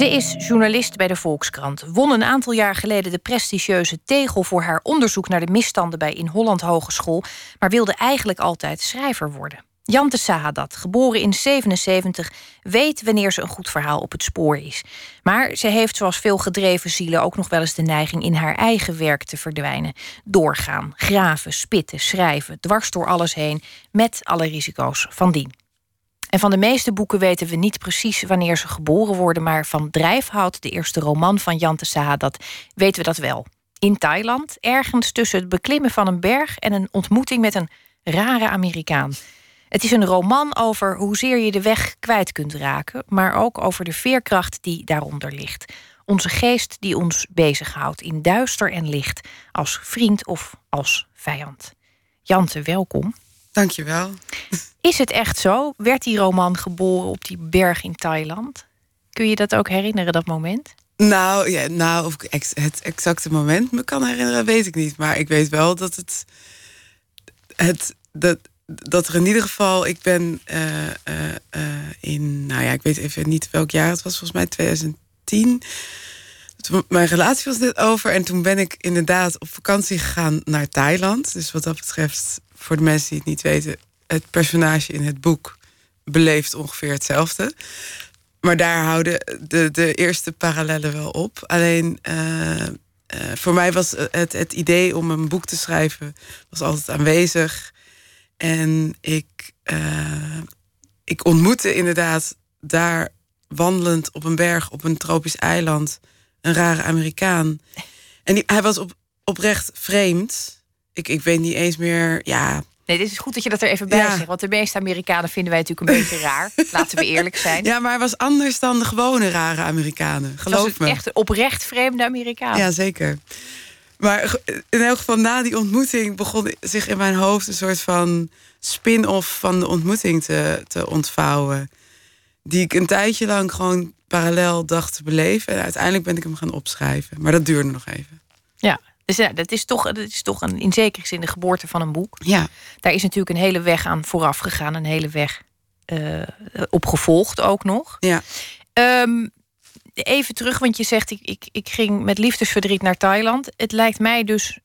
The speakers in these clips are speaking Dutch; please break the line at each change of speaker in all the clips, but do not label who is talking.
Ze is journalist bij de Volkskrant. Won een aantal jaar geleden de prestigieuze tegel voor haar onderzoek naar de misstanden bij In Holland Hogeschool, maar wilde eigenlijk altijd schrijver worden. Jante Sahadat, geboren in 77, weet wanneer ze een goed verhaal op het spoor is. Maar ze heeft, zoals veel gedreven zielen, ook nog wel eens de neiging in haar eigen werk te verdwijnen. Doorgaan, graven, spitten, schrijven, dwars door alles heen, met alle risico's van dien. En van de meeste boeken weten we niet precies wanneer ze geboren worden, maar van Drijfhout, de eerste roman van Jante Sahadat, weten we dat wel. In Thailand, ergens tussen het beklimmen van een berg en een ontmoeting met een rare Amerikaan. Het is een roman over hoezeer je de weg kwijt kunt raken, maar ook over de veerkracht die daaronder ligt. Onze geest die ons bezighoudt in duister en licht, als vriend of als vijand. Jante, welkom.
Dankjewel.
Is het echt zo? Werd die roman geboren op die berg in Thailand? Kun je dat ook herinneren, dat moment?
Nou, ja, nou of ik het exacte moment me kan herinneren, weet ik niet. Maar ik weet wel dat het. het dat, dat er in ieder geval. Ik ben uh, uh, uh, in. Nou ja, ik weet even niet welk jaar het was, volgens mij 2010. Mijn relatie was net over en toen ben ik inderdaad op vakantie gegaan naar Thailand. Dus wat dat betreft, voor de mensen die het niet weten, het personage in het boek beleeft ongeveer hetzelfde. Maar daar houden de, de eerste parallellen wel op. Alleen uh, uh, voor mij was het, het idee om een boek te schrijven was altijd aanwezig. En ik, uh, ik ontmoette inderdaad daar wandelend op een berg op een tropisch eiland een rare Amerikaan. En hij was op, oprecht vreemd. Ik, ik weet niet eens meer. Ja,
Nee, dit is goed dat je dat er even bij ja. zegt. Want de meeste Amerikanen vinden wij natuurlijk een beetje raar. Laten we eerlijk zijn.
Ja, maar hij was anders dan de gewone rare Amerikanen. Geloof
was
me.
Echt oprecht vreemde Amerikaan.
Ja, zeker. Maar in elk geval na die ontmoeting begon zich in mijn hoofd een soort van spin-off van de ontmoeting te, te ontvouwen. Die ik een tijdje lang gewoon parallel dacht te beleven. En uiteindelijk ben ik hem gaan opschrijven. Maar dat duurde nog even.
Ja, dus ja, dat is toch, dat is toch een, in zekere zin de geboorte van een boek.
Ja.
Daar is natuurlijk een hele weg aan vooraf gegaan. Een hele weg uh, opgevolgd ook nog.
Ja.
Um, even terug, want je zegt ik, ik, ik ging met liefdesverdriet naar Thailand. Het lijkt mij dus,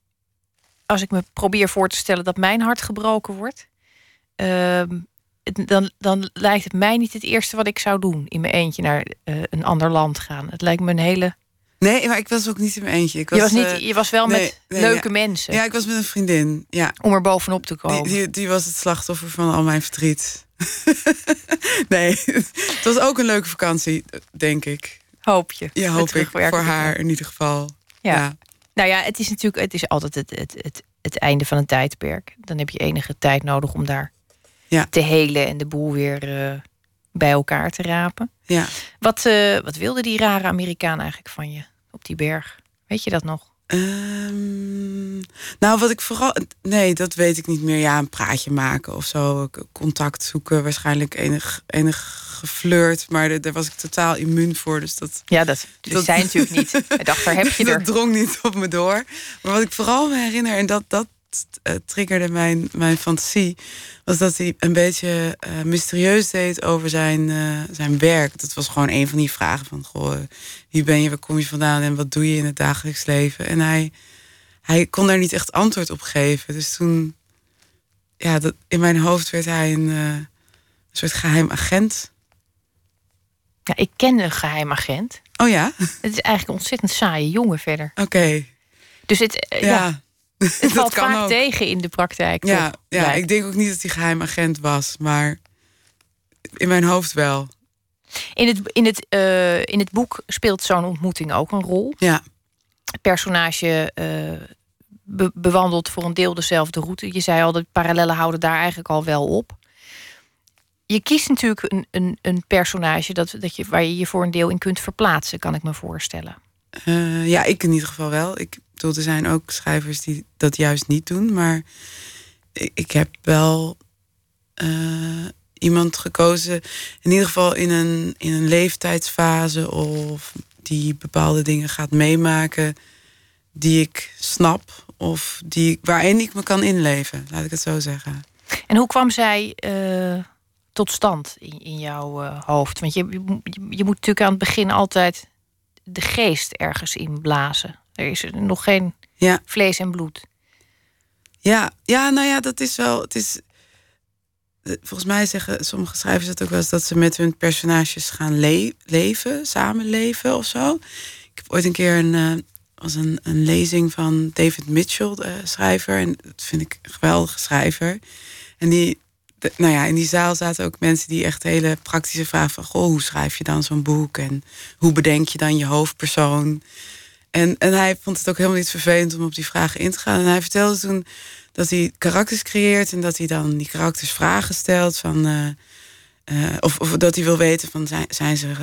als ik me probeer voor te stellen dat mijn hart gebroken wordt. Um, dan, dan lijkt het mij niet het eerste wat ik zou doen. In mijn eentje naar uh, een ander land gaan. Het lijkt me een hele.
Nee, maar ik was ook niet in mijn eentje. Ik was,
je, was niet, je was wel
nee,
met
nee,
leuke
ja.
mensen.
Ja, ik was met een vriendin. Ja.
Om er bovenop te komen.
Die, die, die was het slachtoffer van al mijn verdriet. nee, het was ook een leuke vakantie, denk ik.
Hoop je.
Ja, hoop ik. Voor haar in ieder geval.
Ja.
ja.
Nou ja, het is natuurlijk het is altijd het, het, het, het einde van een tijdperk. Dan heb je enige tijd nodig om daar
ja.
te helen en de boel weer uh, bij elkaar te rapen.
Ja.
Wat, uh, wat wilde die rare Amerikaan eigenlijk van je op die berg? Weet je dat nog?
Um, nou, wat ik vooral. Nee, dat weet ik niet meer. Ja, een praatje maken of zo. Contact zoeken. Waarschijnlijk enig, enig geflirt. Maar daar was ik totaal immuun voor. Dus dat.
Ja, dat, dat, dat zijn natuurlijk niet. Ik dacht, daar heb je er.
Dat drong niet op me door. Maar wat ik vooral me herinner, en dat, dat uh, triggerde mijn, mijn fantasie, was dat hij een beetje uh, mysterieus deed over zijn, uh, zijn werk. Dat was gewoon een van die vragen van, goh, wie ben je, waar kom je vandaan en wat doe je in het dagelijks leven? En hij, hij kon daar niet echt antwoord op geven. Dus toen, ja, dat, in mijn hoofd werd hij een, een soort geheim agent.
Ja, ik ken een geheim agent.
Oh ja?
Het is eigenlijk een ontzettend saaie jongen verder.
Oké. Okay.
Dus het, ja.
ja.
Het valt vaak ook. tegen in de praktijk.
Ja,
toch?
ja, ik denk ook niet dat hij geheim agent was, maar in mijn hoofd wel.
In het, in het, uh, in het boek speelt zo'n ontmoeting ook een rol.
Ja.
Het personage uh, be bewandelt voor een deel dezelfde route. Je zei al, de parallellen houden daar eigenlijk al wel op. Je kiest natuurlijk een, een, een personage dat, dat je, waar je je voor een deel in kunt verplaatsen, kan ik me voorstellen.
Uh, ja, ik in ieder geval wel. Ik bedoel, er zijn ook schrijvers die dat juist niet doen. Maar ik, ik heb wel uh, iemand gekozen, in ieder geval in een, in een leeftijdsfase of die bepaalde dingen gaat meemaken die ik snap of die, waarin ik me kan inleven, laat ik het zo zeggen.
En hoe kwam zij uh, tot stand in, in jouw uh, hoofd? Want je, je, je, moet natuurlijk aan het begin altijd de geest ergens inblazen. Er is nog geen ja. vlees en bloed.
Ja, ja, nou ja, dat is wel. Het is, volgens mij zeggen sommige schrijvers het ook wel eens dat ze met hun personages gaan le leven, samenleven of zo. Ik heb ooit een keer een, uh, was een, een lezing van David Mitchell, de schrijver. En dat vind ik een geweldige schrijver. En die, nou ja, in die zaal zaten ook mensen die echt hele praktische vragen van... Goh, hoe schrijf je dan zo'n boek? En hoe bedenk je dan je hoofdpersoon? En, en hij vond het ook helemaal niet vervelend om op die vragen in te gaan. En hij vertelde toen dat hij karakters creëert... en dat hij dan die karakters vragen stelt van... Uh, uh, of, of, dat hij wil weten van zijn, zijn ze uh,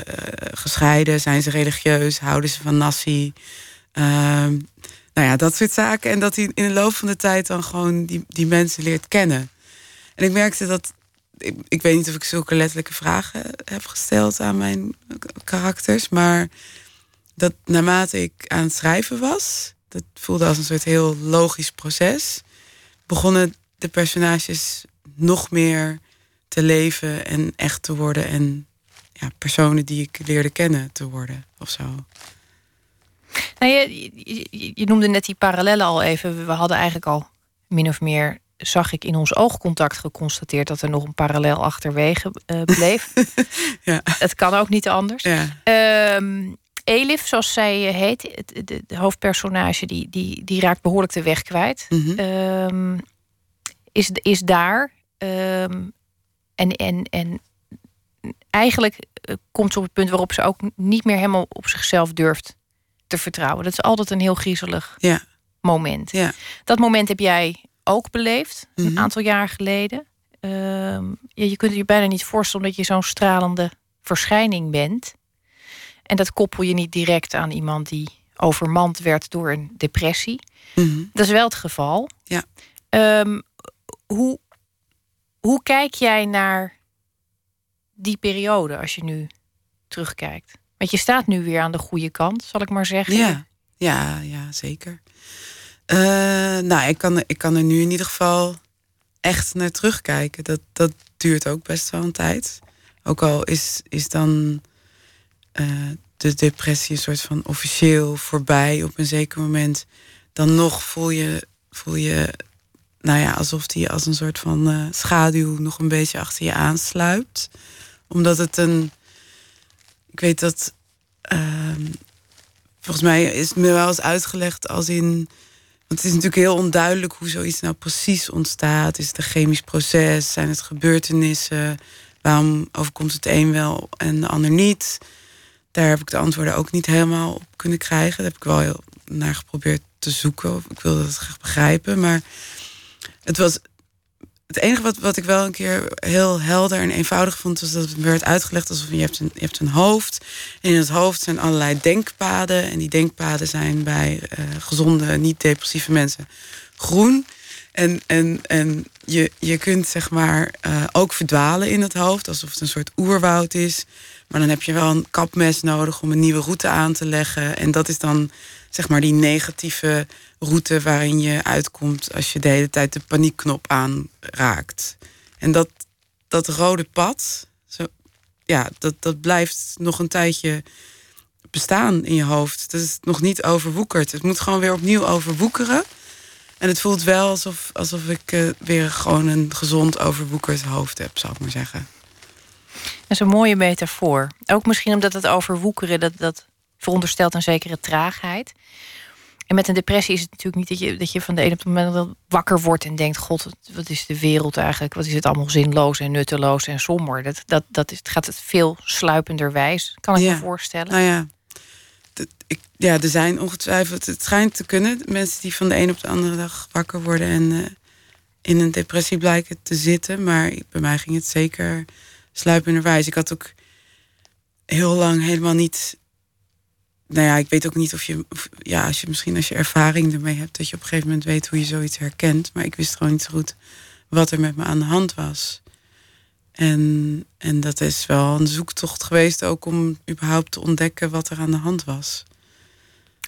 gescheiden, zijn ze religieus, houden ze van nasi. Ehm, nou ja, dat soort zaken. En dat hij in de loop van de tijd dan gewoon die, die mensen leert kennen. En ik merkte dat. Ik, ik weet niet of ik zulke letterlijke vragen heb gesteld aan mijn karakters. Maar dat naarmate ik aan het schrijven was, dat voelde als een soort heel logisch proces. Begonnen de personages nog meer te leven en echt te worden. En ja, personen die ik leerde kennen te worden of zo.
Nou, je, je, je, noemde net die parallellen al even. We hadden eigenlijk al min of meer, zag ik in ons oogcontact geconstateerd dat er nog een parallel achterwege uh, bleef. ja. Het kan ook niet anders. Ja. Um, Elif, zoals zij eh, heet, de, de, hoofdpersonage, die, die, die raakt behoorlijk de weg kwijt. Mm -hmm. is, is daar. Um, en, en, en eigenlijk eh, komt ze op het punt waarop ze ook niet meer helemaal op zichzelf durft te vertrouwen. Dat is altijd een heel griezelig ja. moment. Ja. Dat moment heb jij ook beleefd, een mhm. aantal jaar geleden. Ehm, ja, je kunt je bijna niet voorstellen dat je zo'n stralende verschijning bent. En dat koppel je niet direct aan iemand die overmand werd door een depressie. Mhm. Dat is wel het geval. Ja. Ehm, hoe, hoe kijk jij naar die periode als je nu terugkijkt? Want je staat nu weer aan de goede kant, zal ik maar zeggen.
Ja, ja, ja zeker. Uh, nou, ik kan, ik kan er nu in ieder geval echt naar terugkijken. Dat, dat duurt ook best wel een tijd. Ook al is, is dan uh, de depressie een soort van officieel voorbij op een zeker moment. Dan nog voel je, voel je nou ja, alsof die als een soort van uh, schaduw nog een beetje achter je aansluipt. Omdat het een ik weet dat. Ehm, volgens mij is het me wel eens uitgelegd als in. Want het is natuurlijk heel onduidelijk hoe zoiets nou precies ontstaat. Is het een chemisch proces? Zijn het gebeurtenissen? Waarom overkomt het een wel en de ander niet? Daar heb ik de antwoorden ook niet helemaal op kunnen krijgen. Daar heb ik wel heel naar geprobeerd te zoeken. Ik wilde het graag begrijpen. Maar het was het enige wat, wat ik wel een keer heel helder en eenvoudig vond, was dat het werd uitgelegd alsof je hebt een, je hebt een hoofd. En in het hoofd zijn allerlei denkpaden. En die denkpaden zijn bij uh, gezonde, niet-depressieve mensen groen. En, en, en je, je kunt zeg maar uh, ook verdwalen in het hoofd, alsof het een soort oerwoud is. Maar dan heb je wel een kapmes nodig om een nieuwe route aan te leggen. En dat is dan zeg maar die negatieve route waarin je uitkomt als je de hele tijd de paniekknop aanraakt. En dat, dat rode pad, zo, ja, dat, dat blijft nog een tijdje bestaan in je hoofd. Dat is nog niet overwoekerd. Het moet gewoon weer opnieuw overwoekeren. En het voelt wel alsof, alsof ik uh, weer gewoon een gezond overwoekerd hoofd heb, zou ik maar zeggen.
Dat is een mooie metafoor. Ook misschien omdat het overwoekeren, dat, dat veronderstelt een zekere traagheid. En met een depressie is het natuurlijk niet dat je, dat je van de ene op de moment wakker wordt en denkt: God, wat is de wereld eigenlijk? Wat is het allemaal zinloos en nutteloos en somber? Dat, dat, dat is, het gaat het veel sluipenderwijs, kan ik me voorstellen.
Nou ja. Ja, er zijn ongetwijfeld, het schijnt te kunnen, mensen die van de een op de andere dag wakker worden en uh, in een depressie blijken te zitten. Maar bij mij ging het zeker sluipenderwijs. Ik had ook heel lang helemaal niet nou ja, ik weet ook niet of je, ja, als je misschien als je ervaring ermee hebt, dat je op een gegeven moment weet hoe je zoiets herkent. Maar ik wist gewoon niet zo goed wat er met me aan de hand was. En, en dat is wel een zoektocht geweest ook om überhaupt te ontdekken wat er aan de hand was.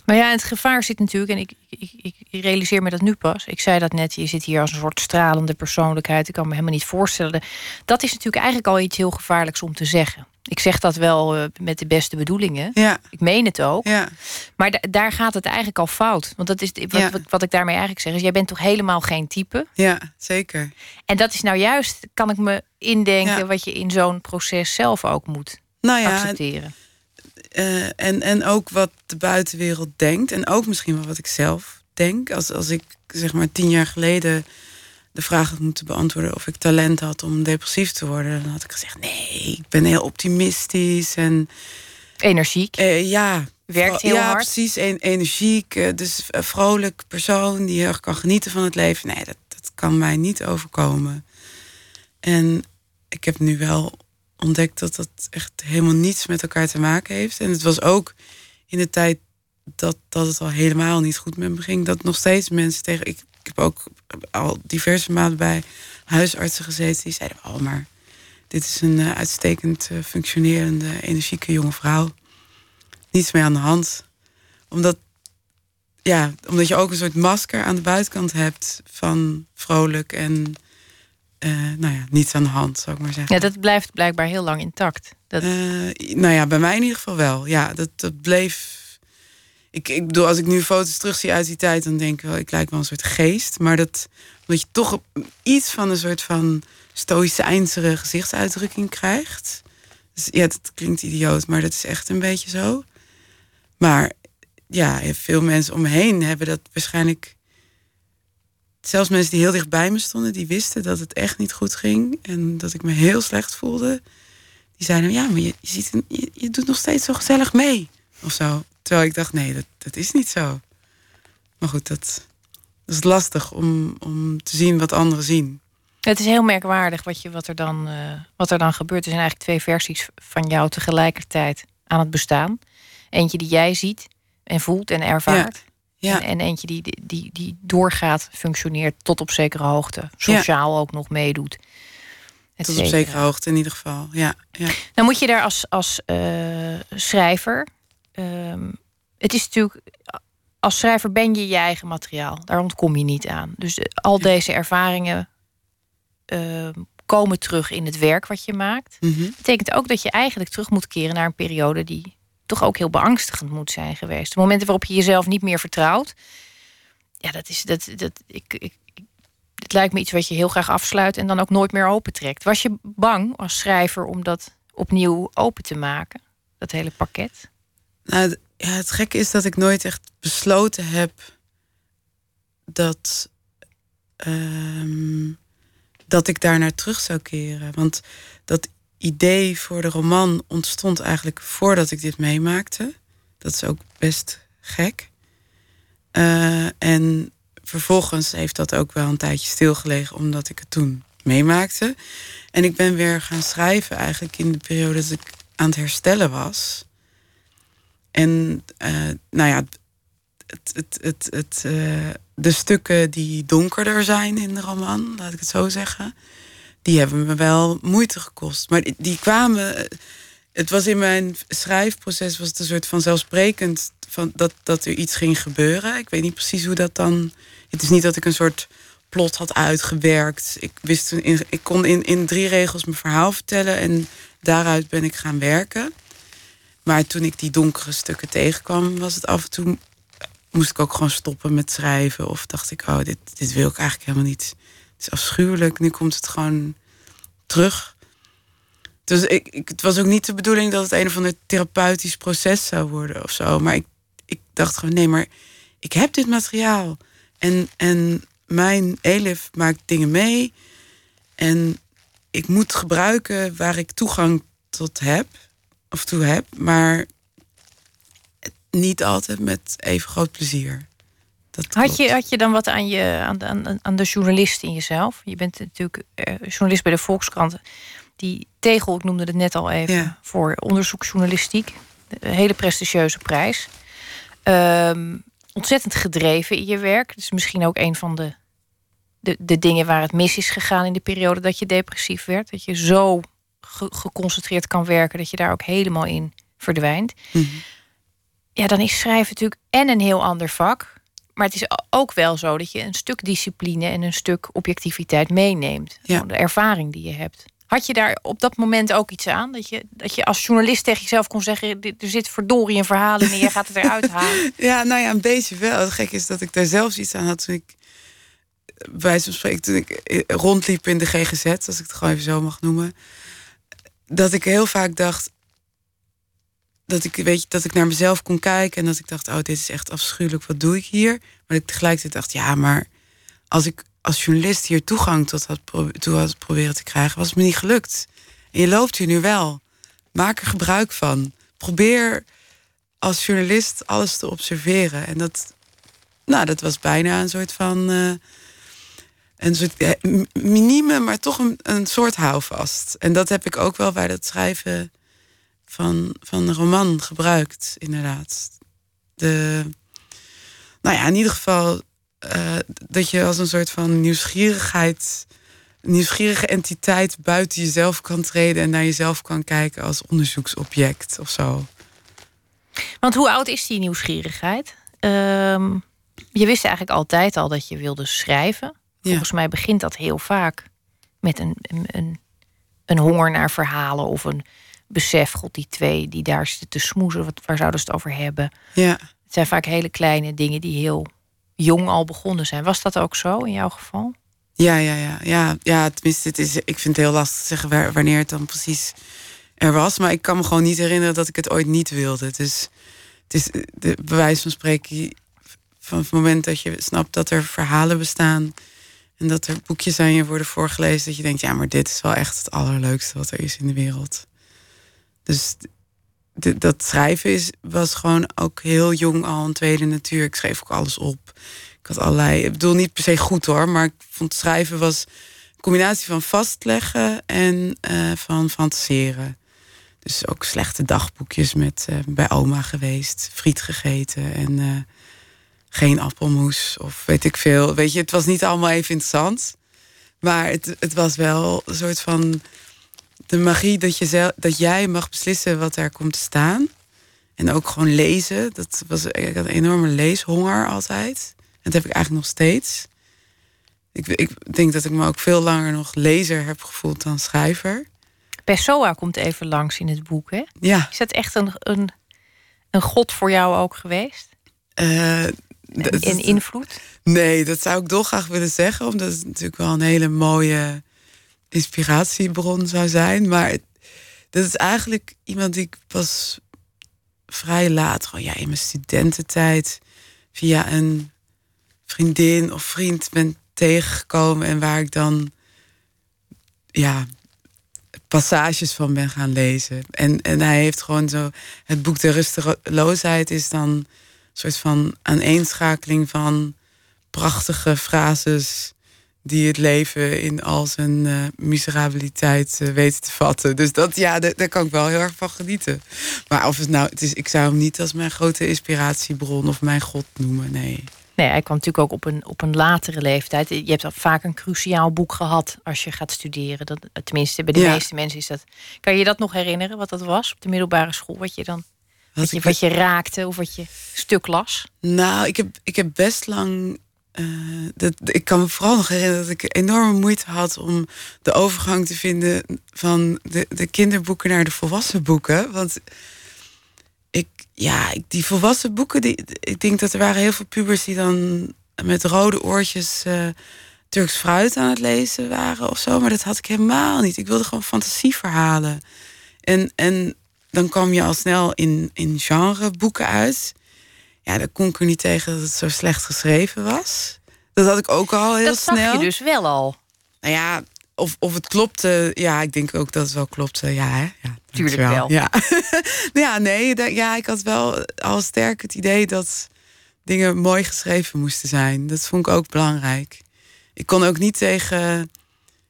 Maar ja, het gevaar zit natuurlijk, en ik, ik, ik, realiseer me dat nu pas. Ik zei dat net, je zit hier als een soort stralende persoonlijkheid. Ik kan me helemaal niet voorstellen. Dat is natuurlijk eigenlijk al iets heel gevaarlijks om te zeggen. Ik zeg dat wel uh, met de beste bedoelingen.
Ja.
Ik meen het ook.
Ja.
Maar daar gaat het eigenlijk al fout. Want dat is wat,
Ja.
wat, wat ik daarmee eigenlijk zeg. Is, jij bent toch helemaal geen type?
Ja, zeker.
En dat is nou juist, kan ik me indenken, wat je in zo'n proces zelf ook moet
Nou ja,
accepteren.
Eh, en, en ook wat de buitenwereld denkt. En ook misschien wel wat ik zelf denk. Als, als ik zeg maar tien jaar geleden de vraag had moeten beantwoorden of ik talent had om depressief te worden, dan had ik gezegd: nee, ik ben heel optimistisch en
Energiek.
eh, ja.
Werkt heel
ja,
hard.
precies. En, energiek, eh, dus een vrolijk persoon die heel erg kan genieten van het leven. Nee, dat, dat kan mij niet overkomen. En ik heb nu wel ontdekt dat dat echt helemaal niets met elkaar te maken heeft. En het was ook in de tijd dat, dat het al helemaal niet goed met me ging, dat nog steeds mensen tegen. Ik, heb ook al diverse maanden bij huisartsen gezeten die zeiden: Oh, maar dit is een eh, uitstekend eh, functionerende, energieke jonge vrouw. Niets meer aan de hand. Omdat, ja, omdat je ook een soort masker aan de buitenkant hebt van vrolijk en eh, nou ja, niets aan de hand, zou ik maar zeggen.
Ja, dat blijft blijkbaar heel lang intact. Dat,
Eh, nou ja, bij mij in ieder geval wel. Ja, dat, dat bleef. Ik, ik bedoel, als ik nu foto's terugzie uit die tijd, dan denk ik wel, ik lijk wel een soort geest. Maar dat, omdat je toch iets van een soort van stoïcijnsere gezichtsuitdrukking krijgt. Dus ja, dat klinkt idioot, maar dat is echt een beetje zo. Maar ja, veel mensen om me heen hebben dat waarschijnlijk. Zelfs mensen die heel dicht bij me stonden, die wisten dat het echt niet goed ging. En dat ik me heel slecht voelde. Die zeiden, ja, maar je, je, ziet een, je, je doet nog steeds zo gezellig mee. Of zo. Terwijl ik dacht, nee, dat, dat is niet zo. Maar goed, dat, dat is lastig om, om te zien wat anderen zien.
het is heel merkwaardig wat, je, wat, er dan, eh, wat er dan gebeurt. Er zijn eigenlijk twee versies van jou tegelijkertijd aan het bestaan. Eentje die jij ziet en voelt en ervaart.
Ja,
En, en eentje die, die, die doorgaat, functioneert tot op zekere hoogte. Sociaal ook nog meedoet. et
tot op zekere hoogte in ieder geval. Ja, ja.
Nou moet je daar als, als eh, schrijver. ehm, het is natuurlijk. Als schrijver ben je je eigen materiaal. Daar ontkom je niet aan. Dus eh, al deze ervaringen ehm, komen terug in het werk wat je maakt.
Mhm.
betekent ook dat je eigenlijk terug moet keren naar een periode die toch ook heel beangstigend moet zijn geweest. De momenten waarop je jezelf niet meer vertrouwt. Ja, dat is dat. dat ik, ik, het lijkt me iets wat je heel graag afsluit en dan ook nooit meer opentrekt. Was je bang als schrijver om dat opnieuw open te maken? Dat hele pakket?
Nou, ja, het gekke is dat ik nooit echt besloten heb dat, ehm, dat ik daar naar terug zou keren. Want idee voor de roman ontstond eigenlijk voordat ik dit meemaakte. Dat is ook best gek. Eh, en vervolgens heeft dat ook wel een tijdje stilgelegen, omdat ik het toen meemaakte. En ik ben weer gaan schrijven eigenlijk in de periode dat ik aan het herstellen was. En eh, nou ja, het, het, het, het, eh, de stukken die donkerder zijn in de roman, laat ik het zo zeggen, die hebben me wel moeite gekost. Maar die, kwamen. Het was in mijn schrijfproces was het een soort van zelfsprekend van dat, dat er iets ging gebeuren. Ik weet niet precies hoe dat dan. Het is niet dat ik een soort plot had uitgewerkt. Ik, wist, in, ik kon in, in drie regels mijn verhaal vertellen en daaruit ben ik gaan werken. Maar toen ik die donkere stukken tegenkwam, was het af en toe. moest ik ook gewoon stoppen met schrijven. Of dacht ik, oh, dit, dit wil ik eigenlijk helemaal niet. Is afschuwelijk. Nu komt het gewoon terug. Dus ik, ik, het was ook niet de bedoeling dat het een of ander therapeutisch proces zou worden of zo. Maar ik, ik dacht gewoon, nee, maar ik heb dit materiaal. En, en mijn Elif maakt dingen mee. En ik moet gebruiken waar ik toegang tot heb. Of toe heb. Maar niet altijd met even groot plezier. Dat
Had je, had je dan wat aan, je, aan, de, aan, aan de journalist in jezelf? Je bent natuurlijk eh, journalist bij de Volkskrant. Die tegel, ik noemde het net al even,
Ja.
voor onderzoeksjournalistiek. Een hele prestigieuze prijs. Ehm, ontzettend gedreven in je werk. Dus misschien ook een van de, de, de dingen waar het mis is gegaan in de periode dat je depressief werd. Dat je zo ge- geconcentreerd kan werken dat je daar ook helemaal in verdwijnt.
Mhm.
ja, dan is schrijven natuurlijk en een heel ander vak. Maar het is ook wel zo dat je een stuk discipline en een stuk objectiviteit meeneemt.
Ja.
De ervaring die je hebt. Had je daar op dat moment ook iets aan? Dat je, dat je als journalist tegen jezelf kon zeggen: er zit verdorie een verhaal in en je gaat het eruit halen?
ja, nou ja, een beetje wel. Het gek is dat ik daar zelfs iets aan had toen ik, bij zo'n spreken, toen ik eh, rondliep in de GGZ, als ik het gewoon even zo mag noemen. Dat ik heel vaak dacht, dat ik, weet je, dat ik naar mezelf kon kijken en dat ik dacht, oh, dit is echt afschuwelijk, wat doe ik hier? Maar ik tegelijkertijd dacht, ja, maar als ik als journalist hier toegang tot had, toe had proberen te krijgen, was het me niet gelukt. En je loopt hier nu wel. Maak er gebruik van. Probeer als journalist alles te observeren. En dat, nou, dat was bijna een soort van. Uh, een soort uh, minimum, maar toch een, een soort houvast. En dat heb ik ook wel bij dat schrijven van, van een roman gebruikt, inderdaad. De, nou ja, in ieder geval uh, dat je als een soort van nieuwsgierigheid, nieuwsgierige entiteit buiten jezelf kan treden en naar jezelf kan kijken als onderzoeksobject of zo.
Want hoe oud is die nieuwsgierigheid? Uh, je wist eigenlijk altijd al dat je wilde schrijven. Volgens mij begint dat heel vaak met een, een, een honger naar verhalen of een besef, god, die twee die daar zitten te smoezen, wat, waar zouden ze het over hebben?
Ja.
Het zijn vaak hele kleine dingen die heel jong al begonnen zijn. Was dat ook zo in jouw geval?
Ja, ja, ja. Ja, ja tenminste, het is, ik vind het heel lastig te zeggen wanneer het dan precies er was. Maar ik kan me gewoon niet herinneren dat ik het ooit niet wilde. Dus het is de bewijs van spreken van het moment dat je snapt dat er verhalen bestaan. En dat er boekjes aan je worden voorgelezen. Dat je denkt, ja, maar dit is wel echt het allerleukste wat er is in de wereld. Dus dat schrijven is, was gewoon ook heel jong al een tweede natuur. Ik schreef ook alles op. Ik had allerlei, ik bedoel niet per se goed hoor, maar ik vond schrijven was een combinatie van vastleggen en uh, van fantaseren. Dus ook slechte dagboekjes met uh, bij oma geweest, friet gegeten en uh, geen appelmoes of weet ik veel. Weet je, het was niet allemaal even interessant. Maar het, het was wel een soort van de magie dat, je zelf, dat jij mag beslissen wat er komt te staan. En ook gewoon lezen. Dat was, ik had een enorme leeshonger altijd. En dat heb ik eigenlijk nog steeds. Ik, ik denk dat ik me ook veel langer nog lezer heb gevoeld dan schrijver.
Pessoa komt even langs in het boek, hè?
Ja.
Is dat echt een, een, een god voor jou ook geweest?
Uh,
een, invloed?
Nee, dat zou ik dolgraag willen zeggen. Omdat het natuurlijk wel een hele mooie inspiratiebron zou zijn. Maar dat is eigenlijk iemand die ik pas vrij laat, gewoon ja, in mijn studententijd, via een vriendin of vriend ben tegengekomen en waar ik dan ja, passages van ben gaan lezen. En, en hij heeft gewoon zo. Het boek De Rusteloosheid is dan een soort van aaneenschakeling van prachtige frases die het leven in al zijn uh, miserabiliteit uh, weten te vatten. Dus dat, ja, daar, kan ik wel heel erg van genieten. Maar of het nou, het is, ik zou hem niet als mijn grote inspiratiebron of mijn god noemen, nee.
Nee, hij kwam natuurlijk ook op een, op een latere leeftijd. Je hebt al vaak een cruciaal boek gehad als je gaat studeren. Dat, tenminste, bij de meeste mensen is dat. Kan je dat nog herinneren, wat dat was op de middelbare school? Wat je dan wat, je, wat je raakte of wat je stuk las?
Nou, ik heb, ik heb best lang uh, dat, ik kan me vooral nog herinneren dat ik enorme moeite had om de overgang te vinden van de, de kinderboeken naar de volwassen boeken. Want ik, ja, die volwassen boeken, die, ik denk dat er waren heel veel pubers die dan met rode oortjes uh, Turks fruit aan het lezen waren of zo. Maar dat had ik helemaal niet. Ik wilde gewoon fantasieverhalen. En, en dan kwam je al snel in, in genreboeken uit ja, daar kon ik er niet tegen dat het zo slecht geschreven was. Dat had ik ook al heel
dat
snel. Dat
je dus wel al.
Nou ja, of, of het klopte. Ja, ik denk ook dat het wel klopte. Ja, hè? Ja,
Tuurlijk wel. wel.
Ja. ja, nee, dat, ja, ik had wel al sterk het idee dat dingen mooi geschreven moesten zijn. Dat vond ik ook belangrijk. Ik kon ook niet tegen.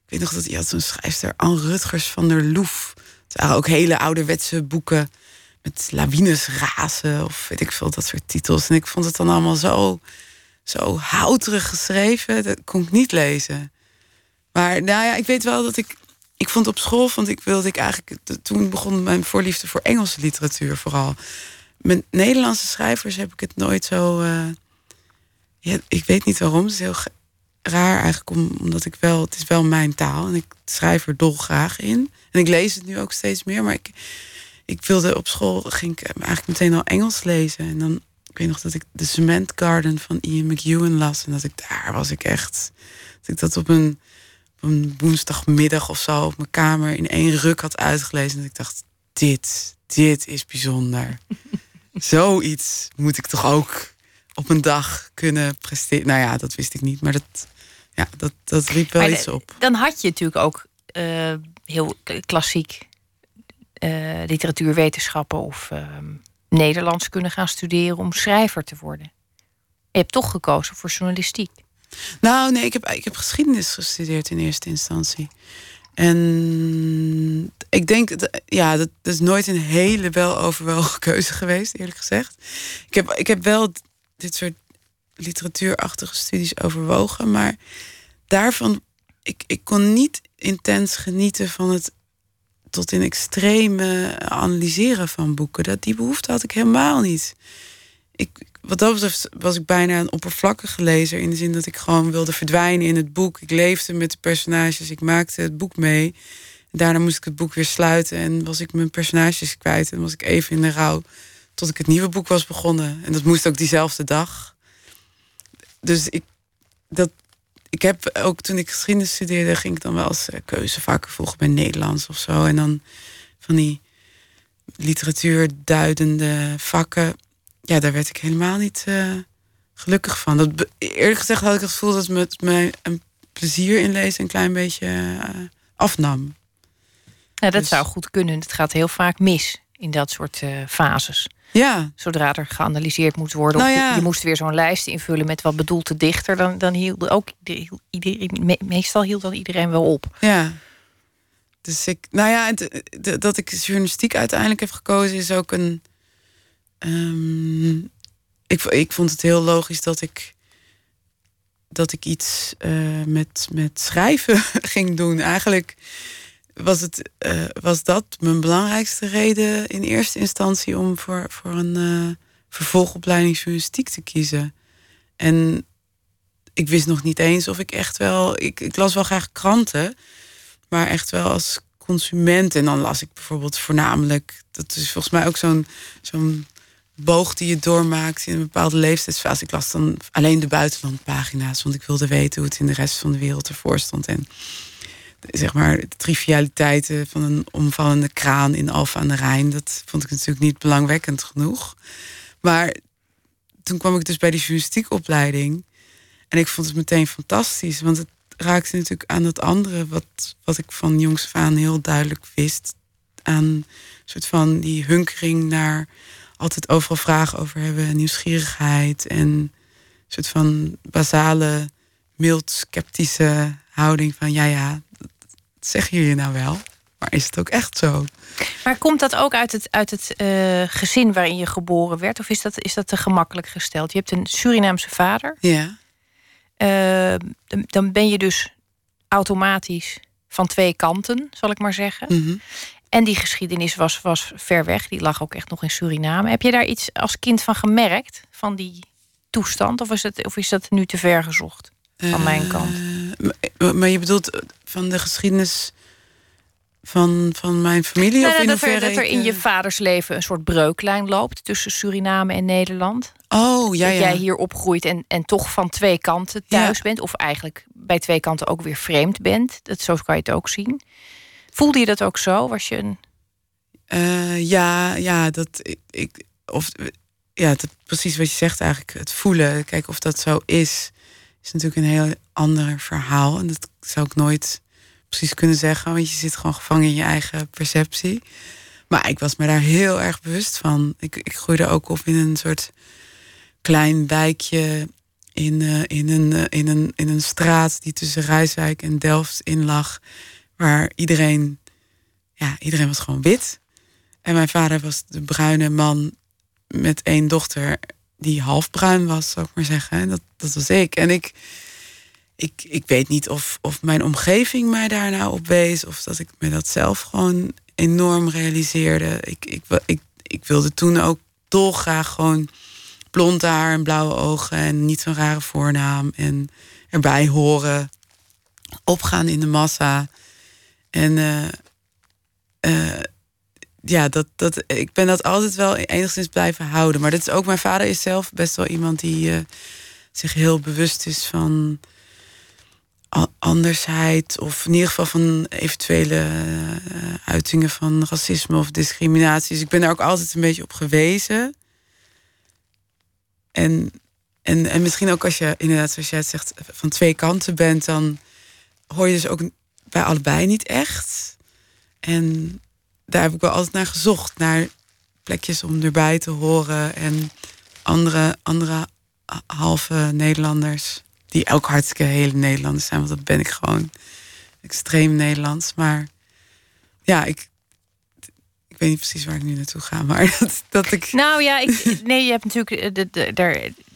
Ik weet nog dat hij had zo'n schrijfster, Anne Rutgers van der Loef. Het waren ook hele ouderwetse boeken met lawines razen of weet ik veel, dat soort titels. En ik vond het dan allemaal zo, zo houterig geschreven. Dat kon ik niet lezen. Maar nou ja, ik weet wel dat ik. Ik vond op school, vond ik wilde ik eigenlijk. Toen begon mijn voorliefde voor Engelse literatuur vooral. met Nederlandse schrijvers heb ik het nooit zo. Uh, ja, ik weet niet waarom. Het is heel raar eigenlijk, omdat ik wel. Het is wel mijn taal en ik schrijf er dolgraag in. En ik lees het nu ook steeds meer. Maar ik, ik wilde op school ging ik eigenlijk meteen al Engels lezen. En dan ik weet nog dat ik de Cement Garden van Ian McEwan las. En dat ik daar was ik echt. Dat ik dat op een, op een woensdagmiddag of zo op mijn kamer in één ruk had uitgelezen. En ik dacht, dit, dit is bijzonder. Zoiets moet ik toch ook op een dag kunnen presteren. Nou ja, dat wist ik niet, maar dat, ja, dat, dat riep wel iets op.
Dan had je natuurlijk ook uh, heel klassiek literatuurwetenschappen of uh, Nederlands kunnen gaan studeren om schrijver te worden. Je hebt toch gekozen voor journalistiek.
Nou, nee, ik heb, ik heb geschiedenis gestudeerd in eerste instantie. En ik denk, ja, dat, is nooit een hele weloverwogen keuze geweest, eerlijk gezegd. Ik heb, ik heb wel dit soort literatuurachtige studies overwogen, maar daarvan, ik, ik kon niet intens genieten van het tot in extreme analyseren van boeken. Dat, die behoefte had ik helemaal niet. Ik, wat dat betreft was ik bijna een oppervlakkige lezer. In de zin dat ik gewoon wilde verdwijnen in het boek. Ik leefde met de personages. Ik maakte het boek mee. Daarna moest ik het boek weer sluiten. En was ik mijn personages kwijt. En was ik even in de rouw. Tot ik het nieuwe boek was begonnen. En dat moest ook diezelfde dag. Dus ik, dat, ik heb ook toen ik geschiedenis studeerde, ging ik dan wel eens eh, keuzevakken volgen bij Nederlands of zo. En dan van die literatuurduidende vakken. Ja, daar werd ik helemaal niet uh, gelukkig van. Dat, eerlijk gezegd had ik het gevoel dat het mij een plezier in lezen een klein beetje uh, afnam.
Ja, dat dus... zou goed kunnen. Het gaat heel vaak mis in dat soort uh, fases.
Ja.
Zodra er geanalyseerd moet worden. Nou ja. je, je, moest weer zo'n lijst invullen met wat bedoelt de dichter. Dan, dan hield ook iedereen, meestal hield dan iedereen wel op.
Ja. Dus ik, nou ja, dat ik journalistiek uiteindelijk heb gekozen is ook een. Um, ik, ik vond het heel logisch dat ik dat ik iets uh, met, met schrijven ging doen. Eigenlijk was, het, uh, was dat mijn belangrijkste reden in eerste instantie om voor, voor een uh, vervolgopleiding journalistiek te kiezen. En ik wist nog niet eens of ik echt wel. Ik, ik las wel graag kranten, maar echt wel als consument. En dan las ik bijvoorbeeld voornamelijk. Dat is volgens mij ook zo'n zo'n boog die je doormaakt in een bepaalde leeftijdsfase. Ik las dan alleen de buitenlandpagina's, want ik wilde weten hoe het in de rest van de wereld ervoor stond. En zeg maar, de trivialiteiten van een omvallende kraan in Alfa aan de Rijn. Dat vond ik natuurlijk niet belangwekkend genoeg. Maar toen kwam ik dus bij die journalistiekopleiding. En ik vond het meteen fantastisch. Want het raakte natuurlijk aan dat andere wat, wat ik van jongs af aan heel duidelijk wist. Aan een soort van die hunkering naar altijd overal vragen over hebben. Nieuwsgierigheid en een soort van basale, mild sceptische houding van ja, ja, zeggen jullie nou wel? Maar is het ook echt zo?
Maar komt dat ook uit het, uit het uh, gezin waarin je geboren werd? Of is dat, is dat te gemakkelijk gesteld? Je hebt een Surinaamse vader.
Ja.
Uh, dan ben je dus automatisch van twee kanten, zal ik maar zeggen.
Mm -hmm.
En die geschiedenis was, was ver weg. Die lag ook echt nog in Suriname. Heb je daar iets als kind van gemerkt? Van die toestand? Of is, het, of is dat nu te ver gezocht? Van mijn eh, kant.
Maar je bedoelt van de geschiedenis van, van mijn familie?
Nou,
of in
dat, er, dat er in je vaders leven een soort breuklijn loopt tussen Suriname en Nederland.
Oh, ja,
dat
ja.
jij hier opgroeit en, en toch van twee kanten thuis bent. Of eigenlijk bij twee kanten ook weer vreemd bent. Dat, zo kan je het ook zien. Voelde je dat ook zo? Was je een.
Uh, ja, ja, dat ik. ik of, ja, dat, precies wat je zegt eigenlijk. Het voelen. Kijken of dat zo is. Is natuurlijk een heel ander verhaal. En dat zou ik nooit kunnen zeggen, want je zit gewoon gevangen in je eigen perceptie. Maar ik was me daar heel erg bewust van. Ik, ik groeide ook op in een soort klein wijkje in, uh, in, een, uh, in, een, in een straat die tussen Rijswijk en Delft in lag. Waar iedereen, ja, iedereen was gewoon wit. En mijn vader was de bruine man met één dochter die half bruin was, zou ik maar zeggen. En dat, dat was ik. En ik, ik, ik weet niet of, of mijn omgeving mij daar nou op wees. Of dat ik me dat zelf gewoon enorm realiseerde. Ik, ik, ik, ik wilde toen ook dolgraag gewoon blond haar en blauwe ogen en niet zo'n rare voornaam. En erbij horen. Opgaan in de massa. En uh, ja, dat, dat, ik ben dat altijd wel enigszins blijven houden. Maar dat is ook, mijn vader is zelf best wel iemand die uh, zich heel bewust is van andersheid. Of in ieder geval van eventuele uh, uitingen van racisme of discriminatie. Dus ik ben daar ook altijd een beetje op gewezen. En, en, en misschien ook als je inderdaad, zoals jij zegt, van twee kanten bent, dan hoor je dus ook bij allebei niet echt. En daar heb ik wel altijd naar gezocht. Naar plekjes om erbij te horen. En andere, andere halve Nederlanders. Die ook hartstikke hele Nederlanders zijn. Want dat ben ik gewoon extreem Nederlands. Maar ja, ik, ik weet niet precies waar ik nu naartoe ga. Maar dat, dat ik.
Nou ja, ik, nee, je hebt natuurlijk. Eh, de, de, daar,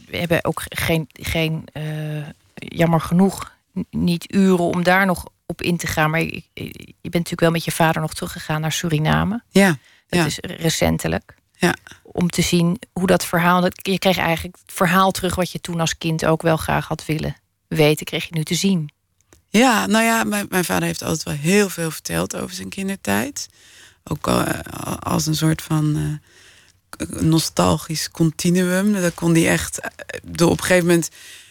we hebben ook geen. geen uh, jammer genoeg niet uren om daar nog op in te gaan. Maar je, je bent natuurlijk wel met je vader nog teruggegaan naar Suriname.
Ja.
Dat is recentelijk.
Ja.
Om te zien hoe dat verhaal. Je kreeg eigenlijk het verhaal terug wat je toen als kind ook wel graag had willen weten, kreeg je nu te zien.
Ja, nou ja, mijn, mijn vader heeft altijd wel heel veel verteld over zijn kindertijd. Ook uh, als een soort van uh, nostalgisch continuum. Dat kon hij echt. Uh, door op een gegeven moment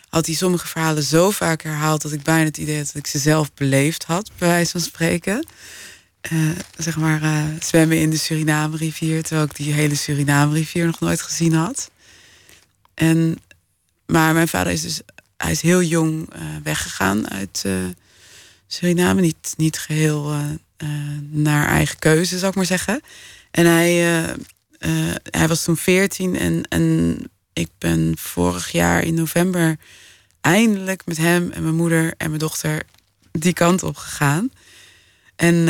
had hij sommige verhalen zo vaak herhaald dat ik bijna het idee had dat ik ze zelf beleefd had, bij wijze van spreken. Uh, zeg maar uh, zwemmen in de Suriname-rivier, terwijl ik die hele Suriname-rivier nog nooit gezien had. En, maar mijn vader is dus, hij is heel jong uh, weggegaan uit Suriname, niet, niet geheel naar eigen keuze, zou ik maar zeggen. En hij, hij was toen veertien en, en ik ben vorig jaar in november eindelijk met hem en mijn moeder en mijn dochter die kant op gegaan. En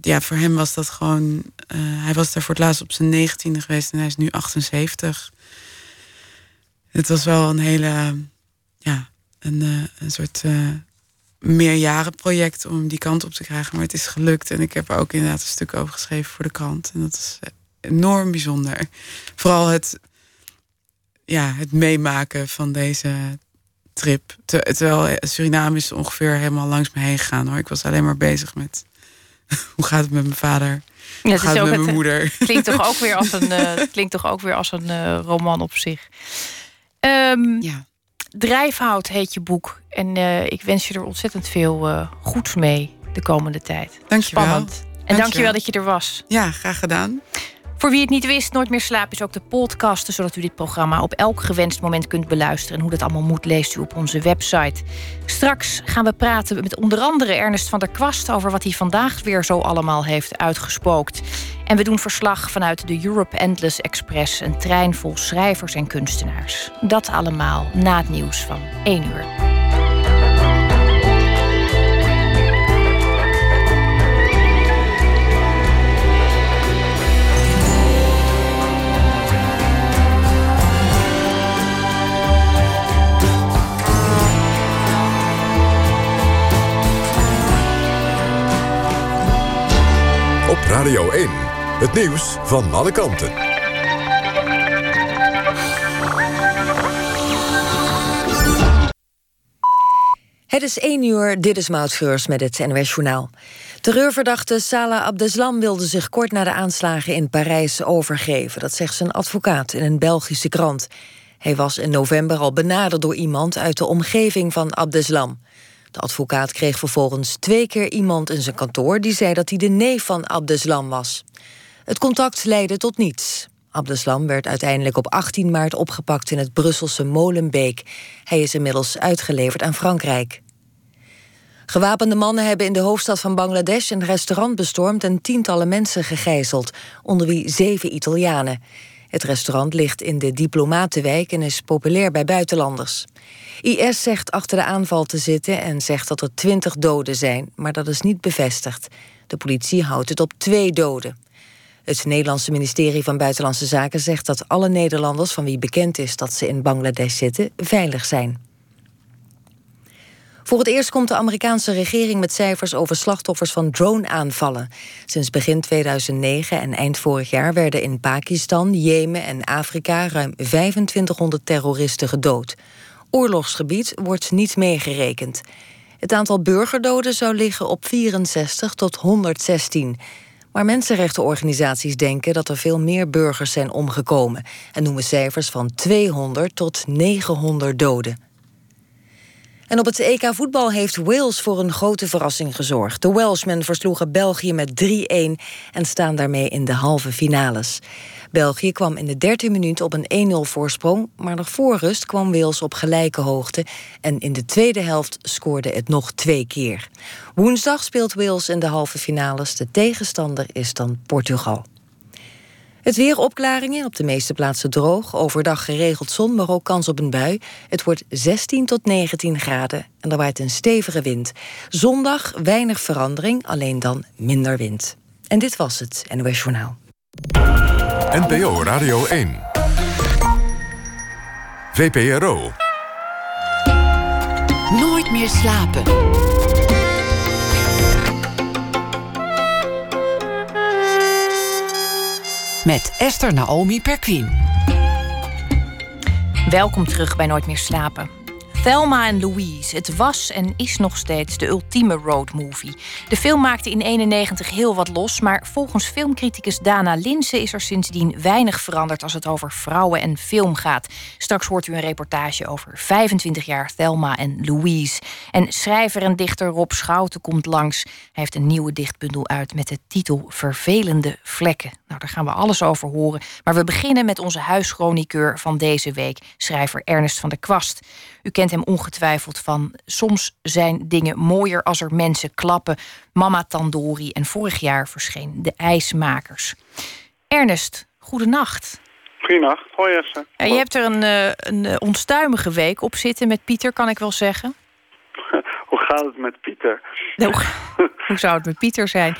ja, voor hem was dat gewoon. Uh, hij was daar voor het laatst op zijn negentiende geweest en hij is nu 78. Het was wel een hele. Ja, een, uh, een soort meerjarenproject om die kant op te krijgen. Maar het is gelukt. En ik heb er ook inderdaad een stuk over geschreven voor de krant. En dat is enorm bijzonder. Vooral het ja, het meemaken van deze trip. terwijl Suriname is ongeveer helemaal langs me heen gegaan hoor. Ik was alleen maar bezig met hoe gaat het met mijn vader? hoe gaat het met mijn moeder?
Klinkt toch ook weer als een, uh, klinkt toch ook weer als een uh, roman op zich. Um, ja. Drijfhout heet je boek. En uh, ik wens je er ontzettend veel goeds mee de komende tijd.
Dank je
Spannend. En dankjewel. dankjewel dat je er was.
Ja, graag gedaan.
Voor wie het niet wist, Nooit meer slapen is ook de podcast, zodat u dit programma op elk gewenst moment kunt beluisteren. En hoe dat allemaal moet, leest u op onze website. Straks gaan we praten met onder andere Ernest van der Kwast over wat hij vandaag weer zo allemaal heeft uitgespookt. En we doen verslag vanuit de Europe Endless Express, een trein vol schrijvers en kunstenaars. Dat allemaal na het nieuws van 1 uur.
Radio 1. Het nieuws van alle kanten.
Het is 1 uur, dit is Maud met het NOS Journaal. Terreurverdachte Salah Abdeslam wilde zich kort na de aanslagen in Parijs overgeven. Dat zegt zijn advocaat in een Belgische krant. Hij was in november al benaderd door iemand uit de omgeving van Abdeslam. De advocaat kreeg vervolgens twee keer iemand in zijn kantoor die zei dat hij de neef van Abdeslam was. Het contact leidde tot niets. Abdeslam werd uiteindelijk op 18 maart opgepakt in het Brusselse Molenbeek. Hij is inmiddels uitgeleverd aan Frankrijk. Gewapende mannen hebben in de hoofdstad van Bangladesh een restaurant bestormd en tientallen mensen gegijzeld, onder wie zeven Italianen. Het restaurant ligt in de diplomatenwijk en is populair bij buitenlanders. IS zegt achter de aanval te zitten en zegt dat er twintig doden zijn, maar dat is niet bevestigd. De politie houdt het op twee doden. Het Nederlandse ministerie van Buitenlandse Zaken zegt dat alle Nederlanders van wie bekend is dat ze in Bangladesh zitten veilig zijn. Voor het eerst komt de Amerikaanse regering met cijfers over slachtoffers van drone-aanvallen. Sinds begin 2009 en eind vorig jaar werden in Pakistan, Jemen en Afrika ruim 2500 terroristen gedood. Oorlogsgebied wordt niet meegerekend. Het aantal burgerdoden zou liggen op 64 tot 116. Maar mensenrechtenorganisaties denken dat er veel meer burgers zijn omgekomen en noemen cijfers van 200 tot 900 doden. En op het EK voetbal heeft Wales voor een grote verrassing gezorgd. De Welshmen versloegen België met 3-1 en staan daarmee in de halve finales. België kwam in de derde minuut op een 1-0 voorsprong, maar nog voor rust kwam Wales op gelijke hoogte en in de tweede helft scoorde het nog twee keer. Woensdag speelt Wales in de halve finales. De tegenstander is dan Portugal. Het weer opklaringen, op de meeste plaatsen droog. Overdag geregeld zon, maar ook kans op een bui. Het wordt 16 tot 19 graden en er waait een stevige wind. Zondag weinig verandering, alleen dan minder wind. En dit was het NOS Journaal.
NPO Radio 1. VPRO.
Nooit meer slapen. Met Esther Naomi Perquin.
Welkom terug bij Nooit meer slapen. Thelma en Louise. Het was en is nog steeds de ultieme roadmovie. De film maakte in 91 heel wat los, maar volgens filmcriticus Dana Linse is er sindsdien weinig veranderd als het over vrouwen en film gaat. Straks hoort u een reportage over 25 jaar Thelma en Louise. En schrijver en dichter Rob Schouten komt langs. Hij heeft een nieuwe dichtbundel uit met de titel Vervelende Vlekken. Nou, daar gaan we alles over horen. Maar we beginnen met onze huischroniqueur van deze week, schrijver Ernest van der Kwast. U kent hem ongetwijfeld van Soms zijn dingen mooier als er mensen klappen. Mama Tandori en vorig jaar verscheen De IJsmakers. Ernest, goedenacht.
Goedenacht, hoi.
Ja, je hebt er een, uh, een eh, onstuimige week op zitten met Pieter, kan ik wel zeggen.
Hoe gaat het met Pieter?
hoe, hoe zou het met Pieter zijn?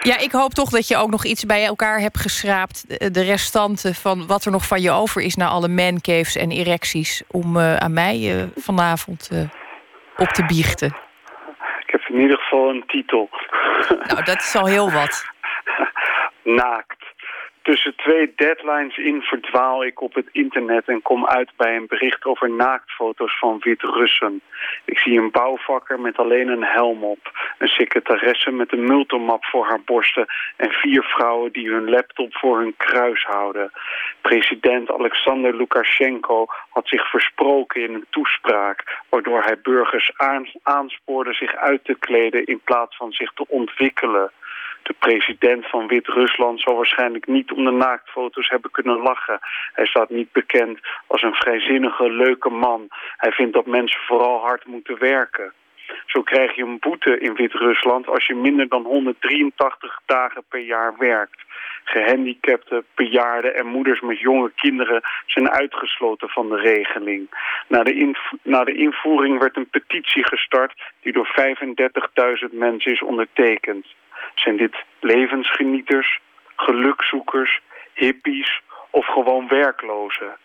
Ja, ik hoop toch dat je ook nog iets bij elkaar hebt geschraapt. De restanten van wat er nog van je over is... na alle mancaves en erecties... om uh, aan mij uh, vanavond uh, op te biechten.
Ik heb in ieder geval een titel.
Nou, dat is al heel wat.
Naakt. Tussen twee deadlines in verdwaal ik op het internet en kom uit bij een bericht over naaktfoto's van Wit-Russen. Ik zie een bouwvakker met alleen een helm op, een secretaresse met een multimap voor haar borsten en vier vrouwen die hun laptop voor hun kruis houden. President Alexander Lukashenko had zich versproken in een toespraak, waardoor hij burgers aanspoorde zich uit te kleden in plaats van zich te ontwikkelen. De president van Wit-Rusland zal waarschijnlijk niet om de naaktfoto's hebben kunnen lachen. Hij staat niet bekend als een vrijzinnige, leuke man. Hij vindt dat mensen vooral hard moeten werken. Zo krijg je een boete in Wit-Rusland als je minder dan 183 dagen per jaar werkt. Gehandicapten, bejaarden en moeders met jonge kinderen zijn uitgesloten van de regeling. Na de, na de invoering werd een petitie gestart die door 35.000 mensen is ondertekend. Zijn dit levensgenieters, gelukzoekers, hippies of gewoon werklozen?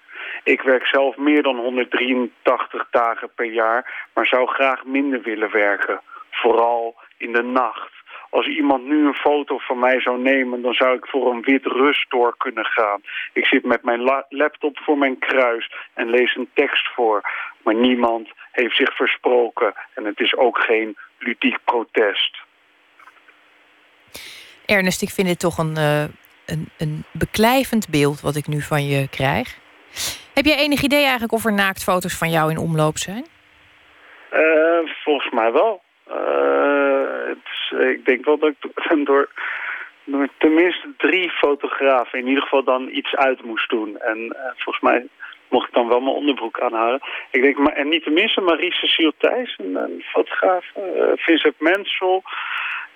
Ik werk zelf meer dan 183 dagen per jaar, maar zou graag minder willen werken. Vooral in de nacht. Als iemand nu een foto van mij zou nemen, dan zou ik voor een wit rustdoor kunnen gaan. Ik zit met mijn laptop voor mijn kruis en lees een tekst voor. Maar niemand heeft zich versproken en het is ook geen ludiek protest.
Ernest, ik vind dit toch een, uh, een, een beklijvend beeld wat ik nu van je krijg. Heb jij enig idee eigenlijk of er naaktfoto's van jou in omloop zijn?
Uh, volgens mij wel. Uh, is, ik denk wel dat ik door, door tenminste drie fotografen in ieder geval dan iets uit moest doen. En volgens mij mocht ik dan wel mijn onderbroek aanhouden. Ik denk, maar, en niet tenminste Marie-Cecile Thijs, een, een fotograaf, Vincent Mensel...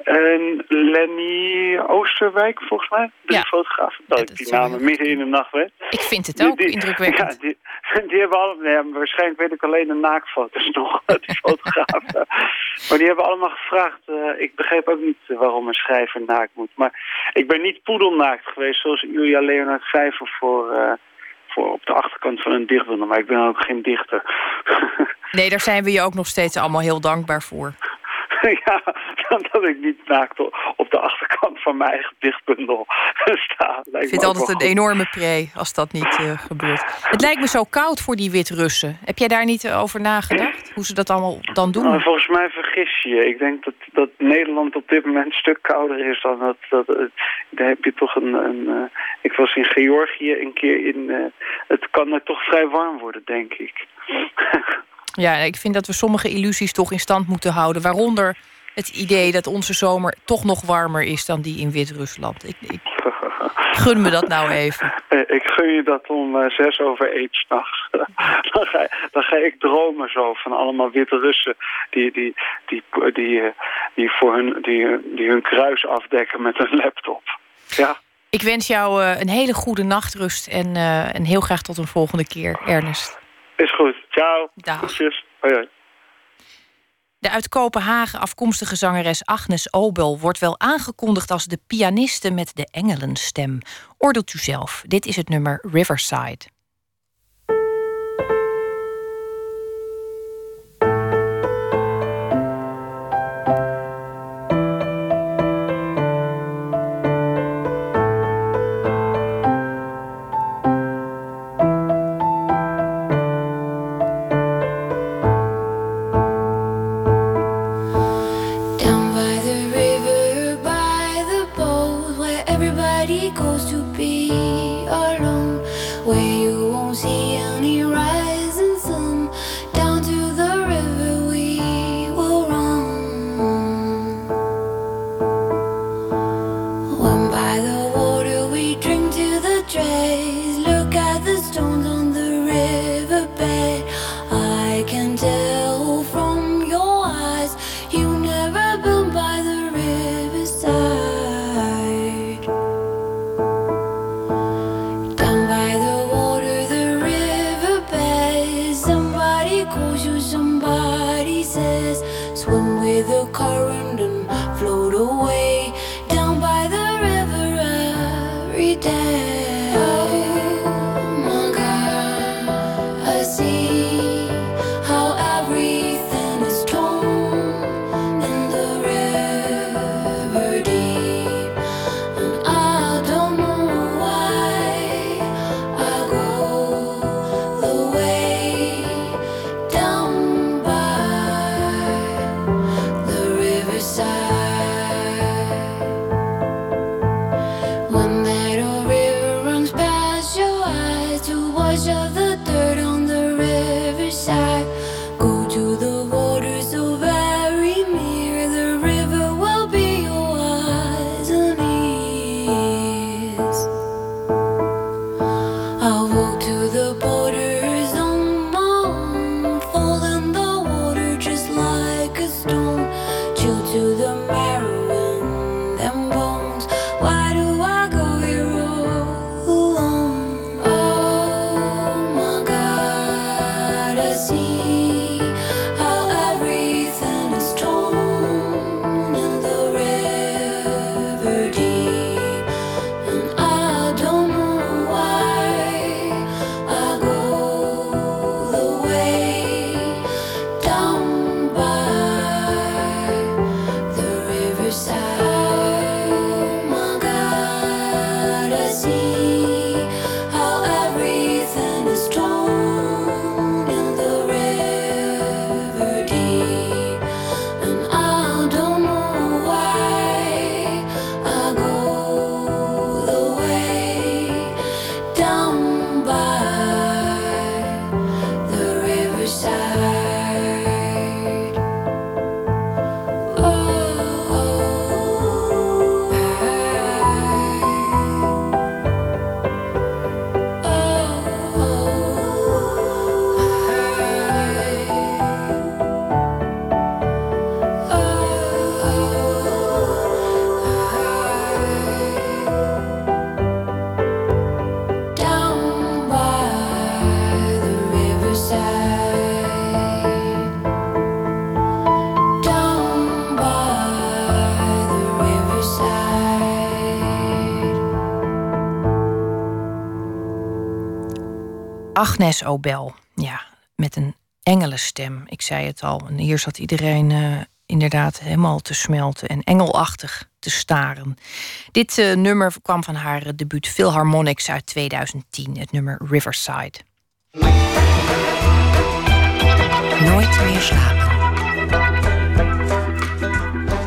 En Lenny Oosterwijk, volgens mij, de ja. fotograaf. Dat ik die namen midden in de nacht weet.
Ik vind het ook indrukwekkend.
Ja, die, die hebben allemaal, waarschijnlijk weet ik alleen de naaktfoto's nog, die fotografen. maar die hebben allemaal gevraagd, uh, ik begreep ook niet waarom een schrijver naakt moet. Maar ik ben niet poedelnaakt geweest, zoals Julia Leonard Vijver voor... Uh, voor op de achterkant van een dichtbundel. Maar ik ben ook geen dichter.
nee, daar zijn we je ook nog steeds allemaal heel dankbaar voor.
ja, dat ik niet naakt op de achterkant van mijn eigen dichtbundel sta.
ik vind het altijd een enorme pre als dat niet uh, gebeurt. Het lijkt me zo koud voor die Wit-Russen. Heb jij daar niet over nagedacht? Hoe ze dat allemaal dan doen?
Nou, volgens mij vergis je je. Ik denk dat, dat Nederland op dit moment een stuk kouder is dan dat... dat uh, daar heb je toch een... een uh, ik was in Georgië een keer in... het kan er toch vrij warm worden, denk ik.
Ja, ik vind dat we sommige illusies toch in stand moeten houden. Waaronder het idee dat onze zomer toch nog warmer is dan die in Wit-Rusland. Ik, ik, gun me dat nou even.
Eh, ik gun je dat om uh, zes over één s'nachts. dan, ga, dan ga ik dromen zo van allemaal witte Russen... die, die, die, die, eh, die, voor hun, die, die hun kruis afdekken met een laptop. Ja.
Ik wens jou een hele goede nachtrust en, en heel graag tot een volgende keer, Ernest.
Is goed. Ciao.
Dag.
Hoi, hoi.
De uit Kopenhagen afkomstige zangeres Agnes Obel wordt wel aangekondigd als de pianiste met de engelenstem. Oordeelt u zelf. Dit is het nummer Riverside.
Agnes Obel. Ja, met een engelenstem. Ik zei het al. Hier zat iedereen uh, inderdaad helemaal te smelten en engelachtig te staren. Dit uh, nummer kwam van haar debuut Philharmonics uit 2010, het nummer Riverside.
Nooit meer slapen.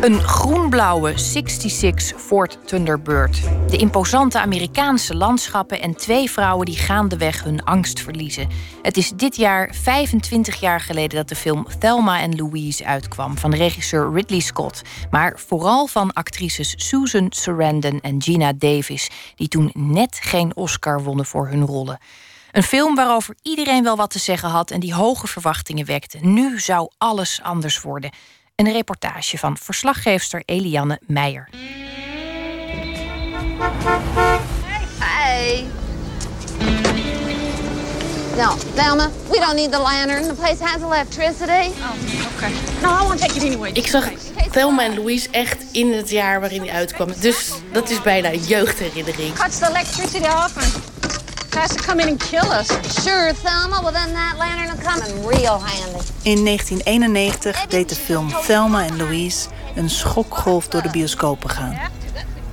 Een groenblauwe 66 Ford Thunderbird. De imposante Amerikaanse landschappen en twee vrouwen die gaandeweg hun angst verliezen. Het is dit jaar 25 jaar geleden dat de film Thelma en Louise uitkwam van regisseur Ridley Scott, maar vooral van actrices Susan Sarandon en Gina Davis, die toen net geen Oscar wonnen voor hun rollen. Een film waarover iedereen wel wat te zeggen had en die hoge verwachtingen wekte. Nu zou alles anders worden. Een reportage van verslaggeefster Eliane Meijer.
Hey. No, Thelma, we don't need the lantern. The place has electricity.
Oh, okay. No, I won't take it anyway. Ik zag Thelma en Louise echt in het jaar waarin die uitkwam. Dus dat is bijna een jeugdherinnering.
Cuts the electricity off and tries to come in and kill us. Sure, Thelma. Well, then that lantern will come in real handy.
In 1991 deed de film Thelma en Louise een schokgolf door de bioscopen gaan.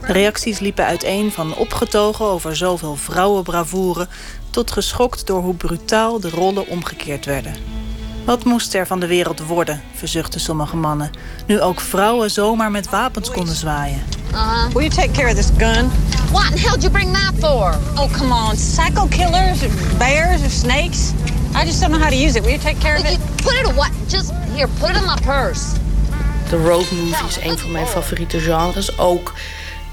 De reacties liepen uiteen van opgetogen over zoveel vrouwenbravoure... tot geschokt door hoe brutaal de rollen omgekeerd werden. Wat moest er van de wereld worden, verzuchten sommige mannen... nu ook vrouwen zomaar met wapens konden zwaaien.
Uh-huh.
Will you take care of this gun?
What in hell did you bring that for?
Oh, come on. Psycho killers, bears, or snakes? I just don't know how to use it. Will you take care of it?
Put it what? Just here, put it in my purse.
De road movie is een van mijn favoriete genres. Ook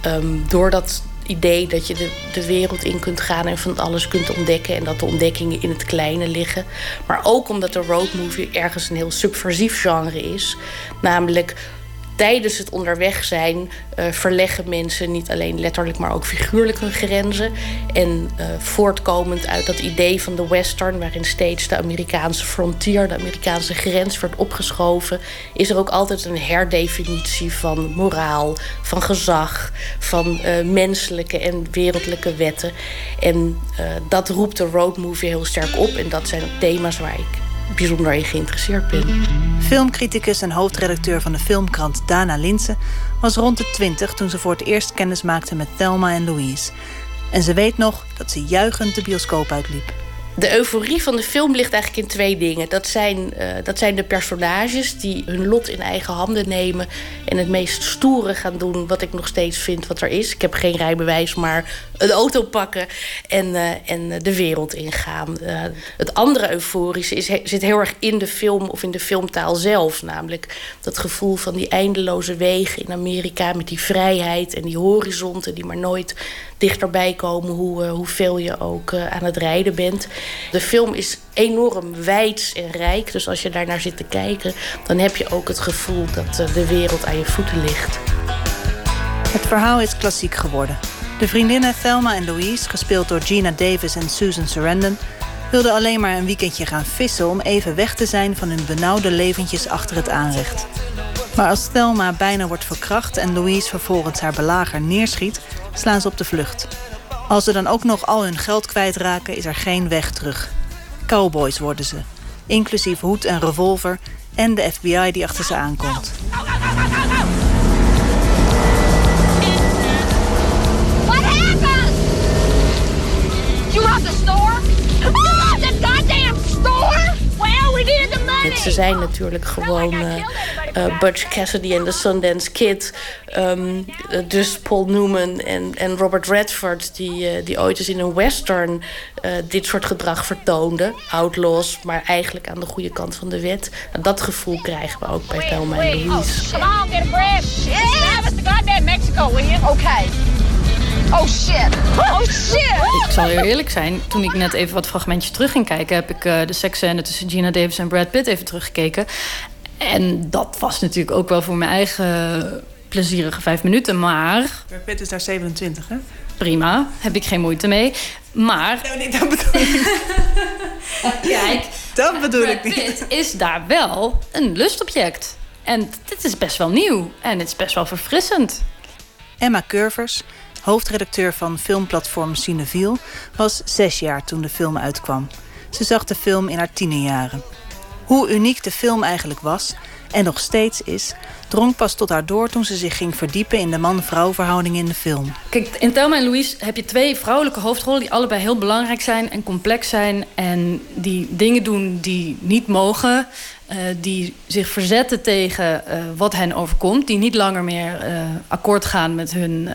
um, door dat idee dat je de, de wereld in kunt gaan en van alles kunt ontdekken. En dat de ontdekkingen in het kleine liggen. Maar ook omdat de road movie ergens een heel subversief genre is. Namelijk tijdens het onderweg zijn uh, verleggen mensen niet alleen letterlijk, maar ook figuurlijk hun grenzen. En uh, voortkomend uit dat idee van de western, waarin steeds de Amerikaanse frontier, de Amerikaanse grens wordt opgeschoven, is er ook altijd een herdefinitie van moraal, van gezag, van uh, menselijke en wereldlijke wetten. En dat roept de road movie heel sterk op. En dat zijn thema's waar ik bijzonder in geïnteresseerd ben.
Filmcriticus en hoofdredacteur van de filmkrant Dana Linsen was rond de 20 toen ze voor het eerst kennis maakte met Thelma en Louise. En ze weet nog dat ze juichend de bioscoop uitliep.
De euforie van de film ligt eigenlijk in twee dingen. Dat zijn, uh, dat zijn de personages die hun lot in eigen handen nemen en het meest stoere gaan doen wat ik nog steeds vind wat er is. Ik heb geen rijbewijs, maar een auto pakken en, uh, en de wereld ingaan. Uh, het andere euforische is, zit heel erg in de film of in de filmtaal zelf. Namelijk dat gevoel van die eindeloze wegen in Amerika met die vrijheid en die horizonten die maar nooit dichterbij komen hoe, hoeveel je ook aan het rijden bent. De film is enorm wijd en rijk. Dus als je daar naar zit te kijken, dan heb je ook het gevoel dat de wereld aan je voeten ligt.
Het verhaal is klassiek geworden. De vriendinnen Thelma en Louise, gespeeld door Gina Davis en Susan Sarandon, wilden alleen maar een weekendje gaan vissen om even weg te zijn van hun benauwde leventjes achter het aanrecht. Maar als Thelma bijna wordt verkracht en Louise vervolgens haar belager neerschiet, slaan ze op de vlucht. Als ze dan ook nog al hun geld kwijtraken, is er geen weg terug. Cowboys worden ze, inclusief hoed en revolver en de FBI die achter ze aankomt.
Ze zijn natuurlijk gewoon uh, uh, Butch Cassidy en de Sundance Kid. Um, dus Paul Newman en, en Robert Redford... Die, die ooit eens in een western dit soort gedrag vertoonden. Outlaws, maar eigenlijk aan de goede kant van de wet. Nou, dat gevoel krijgen we ook bij Thelma en Louise.
Come on, get a us to goddamn Mexico, will you? Okay. Oh shit. Oh shit.
Ik zal heel eerlijk zijn. Toen ik net even wat fragmentjes terug ging kijken... heb ik uh, de seksscène tussen Gina Davis en Brad Pitt even teruggekeken. En dat was natuurlijk ook wel voor mijn eigen plezierige vijf minuten. Maar...
Brad Pitt is daar 27, hè?
Prima, heb ik geen moeite mee. Maar...
Nee, nee dat bedoel ik niet.
Kijk,
dat bedoel
Brad
ik niet.
Pitt is daar wel een lustobject. En dit is best wel nieuw. En het is best wel verfrissend.
Emma Curvers, hoofdredacteur van filmplatform Cineville, was zes jaar toen de film uitkwam. Ze zag de film in haar tienerjaren. Hoe uniek de film eigenlijk was en nog steeds is, drong pas tot haar door toen ze zich ging verdiepen in de man-vrouw verhouding in de film.
Kijk, in Thelma en Louise heb je twee vrouwelijke hoofdrollen die allebei heel belangrijk zijn en complex zijn en die dingen doen die niet mogen. Uh, die zich verzetten tegen uh, wat hen overkomt. Die niet langer meer uh, akkoord gaan met hun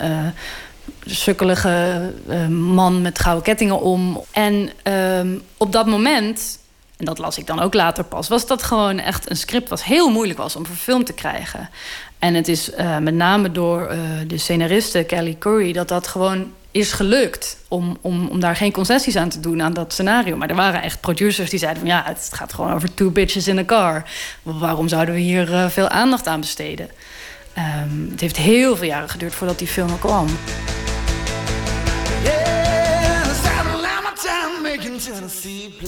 sukkelige man met gouden kettingen om. En ehm, op dat moment en dat las ik dan ook later pas, was dat gewoon echt een script wat heel moeilijk was om verfilmd te krijgen. En het is uh, met name door uh, de scenariste Kelly Curry dat dat gewoon is gelukt om, om, om daar geen concessies aan te doen aan dat scenario. Maar er waren echt producers die zeiden van ja, het gaat gewoon over two bitches in a car. Waarom zouden we hier veel aandacht aan besteden? Um, het heeft heel veel jaren geduurd voordat die film er kwam. Yeah.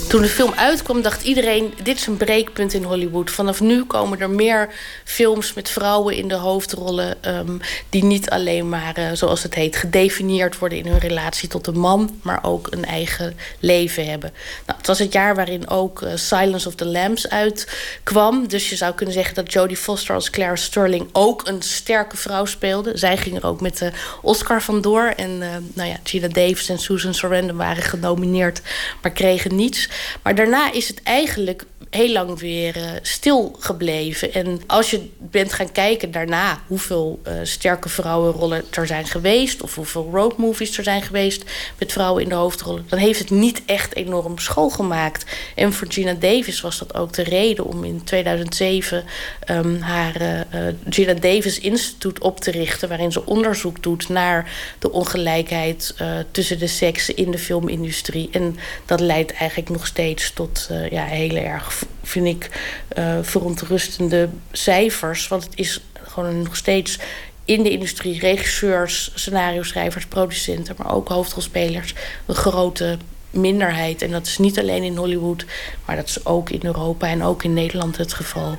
Toen de film uitkwam, dacht iedereen: dit is een breekpunt in Hollywood. Vanaf nu komen er meer films met vrouwen in de hoofdrollen. Um, die niet alleen maar, uh, zoals het heet, gedefinieerd worden in hun relatie tot een man, maar ook een eigen leven hebben. Nou, het was het jaar waarin ook uh, Silence of the Lambs uitkwam. Dus je zou kunnen zeggen dat Jodie Foster als Claire Sterling ook een sterke vrouw speelde. Zij ging er ook met de Oscar vandoor. En uh, nou ja, Gina Davis en Susan Sarandon waren genomineerd maar kregen niets. Maar daarna is het eigenlijk heel lang weer uh, stil gebleven. En als je bent gaan kijken daarna hoeveel uh, sterke vrouwenrollen er zijn geweest, of hoeveel roadmovies er zijn geweest met vrouwen in de hoofdrollen, dan heeft het niet echt enorm schoolgemaakt. En voor Gina Davis was dat ook de reden om in 2007 um, haar uh, Gina Davis Instituut op te richten, waarin ze onderzoek doet naar de ongelijkheid tussen de seksen in de filmindustrie. En dat leidt eigenlijk nog steeds tot ja, heel erg vind ik, uh, verontrustende cijfers. Want het is gewoon nog steeds in de industrie regisseurs, scenario-schrijvers, producenten, maar ook hoofdrolspelers een grote minderheid. En dat is niet alleen in Hollywood, maar dat is ook in Europa en ook in Nederland het geval.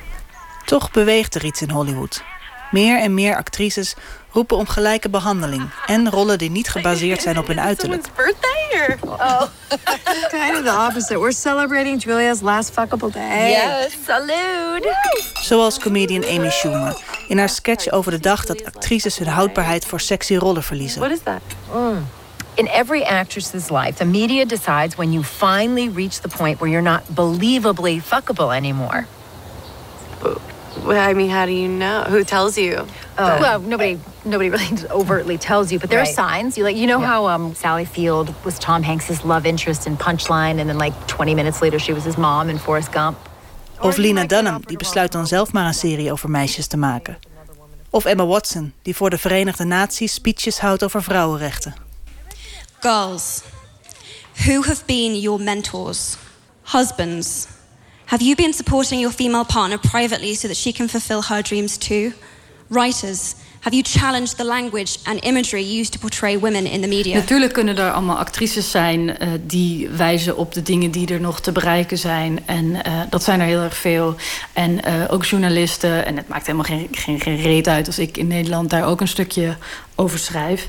Toch beweegt er iets in Hollywood. Meer en meer actrices roepen om gelijke behandeling en rollen die niet gebaseerd zijn op hun uiterlijk.
birthday Oh, kind of the opposite. We're celebrating Julia's last fuckable day.
Yes, salute.
Zoals comedian Amy Schumer in haar sketch over de dag dat actrices hun houdbaarheid voor sexy rollen verliezen.
What is that? Mm. In every actress's life, the media decides when you finally reach the point where you're not believably fuckable anymore.
I mean, how do you know? Who tells you?
Uh, well, nobody, nobody really overtly tells you, but there
Right.
are signs. You like, you know how um, Sally Field was Tom Hanks's love interest in Punchline, and then like 20 minutes later she was his mom in Forrest Gump.
Of Lena Dunham, die besluit dan zelf maar een serie over meisjes te maken. Of Emma Watson, die voor de Verenigde Naties speeches houdt over vrouwenrechten.
Girls, who have been your mentors? Husbands, have you been supporting your female partner privately so that she can fulfill her dreams too? Writers, have you challenged the language and imagery used to portray women in the media?
Natuurlijk kunnen er allemaal actrices zijn uh, die wijzen op de dingen die er nog te bereiken zijn. En uh, dat zijn er heel erg veel. En uh, ook journalisten. En het maakt helemaal geen, geen, geen reet uit als ik in Nederland daar ook een stukje over schrijf.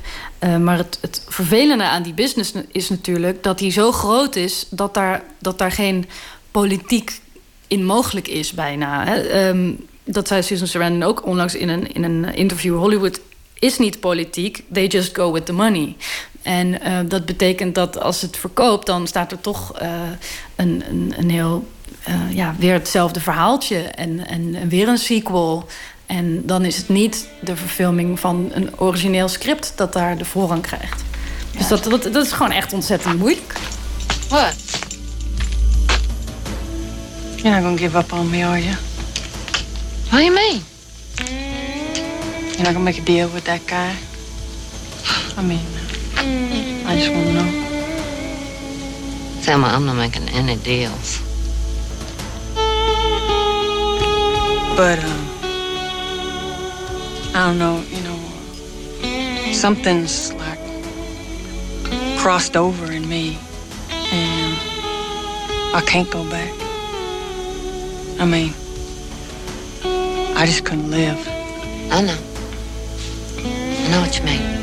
maar het, het vervelende aan die business is natuurlijk dat die zo groot is dat daar, dat daar geen politiek in mogelijk is bijna. Hè. Um, dat zei Susan Sarandon ook onlangs in een, in een interview. Hollywood is niet politiek, they just go with the money. En uh, dat betekent dat als het verkoopt, dan staat er toch uh, een, een, een heel, uh, ja, weer hetzelfde verhaaltje en, en weer een sequel. En dan is het niet de verfilming van een origineel script dat daar de voorrang krijgt. Dus dat, dat, dat is gewoon echt ontzettend moeilijk.
What? You're not gonna give up on me, are you?
What do you mean?
You're not gonna make a deal with that guy? I mean, I just wanna know.
Thelma, I'm not making any deals.
But, um, I don't know, you know, something's like crossed over in me, and I can't go back. I mean, I just couldn't live.
I know. I know what you mean.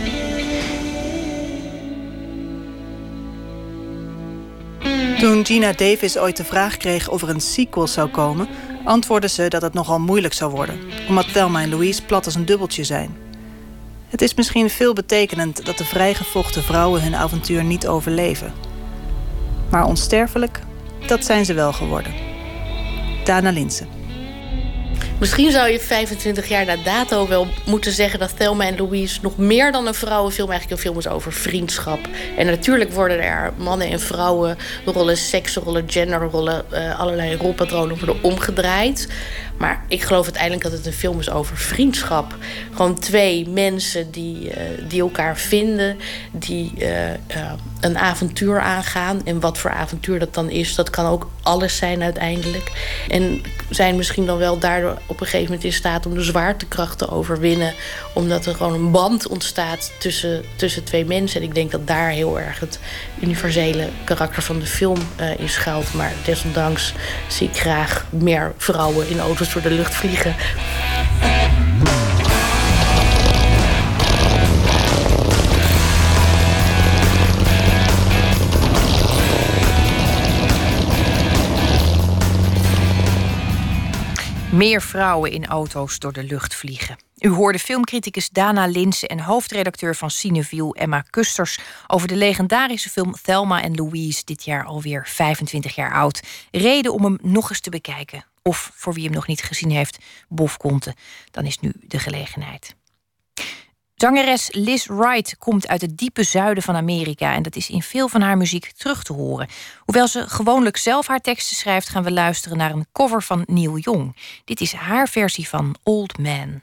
Toen Gina Davis ooit de vraag kreeg of er een sequel zou komen, antwoordde ze dat het nogal moeilijk zou worden, omdat Thelma en Louise plat als een dubbeltje zijn. Het is misschien veel betekenend dat de vrijgevochten vrouwen hun avontuur niet overleven. Maar onsterfelijk, dat zijn ze wel geworden. Dana Linsen.
Misschien zou je 25 jaar na dato wel moeten zeggen dat Thelma en Louise nog meer dan een vrouwenfilm eigenlijk een film is over vriendschap. En natuurlijk worden er mannen en vrouwen rollen, seksrollen, genderrollen, uh, allerlei rolpatronen worden omgedraaid. Maar ik geloof uiteindelijk dat het een film is over vriendschap. Gewoon twee mensen die, uh, die elkaar vinden, die uh, een avontuur aangaan. En wat voor avontuur dat dan is, dat kan ook alles zijn uiteindelijk. En zijn misschien dan wel daardoor op een gegeven moment in staat om de zwaartekracht te overwinnen. Omdat er gewoon een band ontstaat tussen, tussen twee mensen. En ik denk dat daar heel erg het universele karakter van de film in schuilt. Maar desondanks zie ik graag meer vrouwen in auto's door de lucht vliegen.
Meer vrouwen in auto's door de lucht vliegen. U hoorde filmcriticus Dana Linsen en hoofdredacteur van Cineview Emma Kusters over de legendarische film Thelma en Louise, dit jaar alweer 25 jaar oud. Reden om hem nog eens te bekijken. Of voor wie hem nog niet gezien heeft, Bof Conte. Dan is nu de gelegenheid. Zangeres Liz Wright komt uit het diepe zuiden van Amerika en dat is in veel van haar muziek terug te horen. Hoewel ze gewoonlijk zelf haar teksten schrijft, gaan we luisteren naar een cover van Neil Young. Dit is haar versie van Old Man.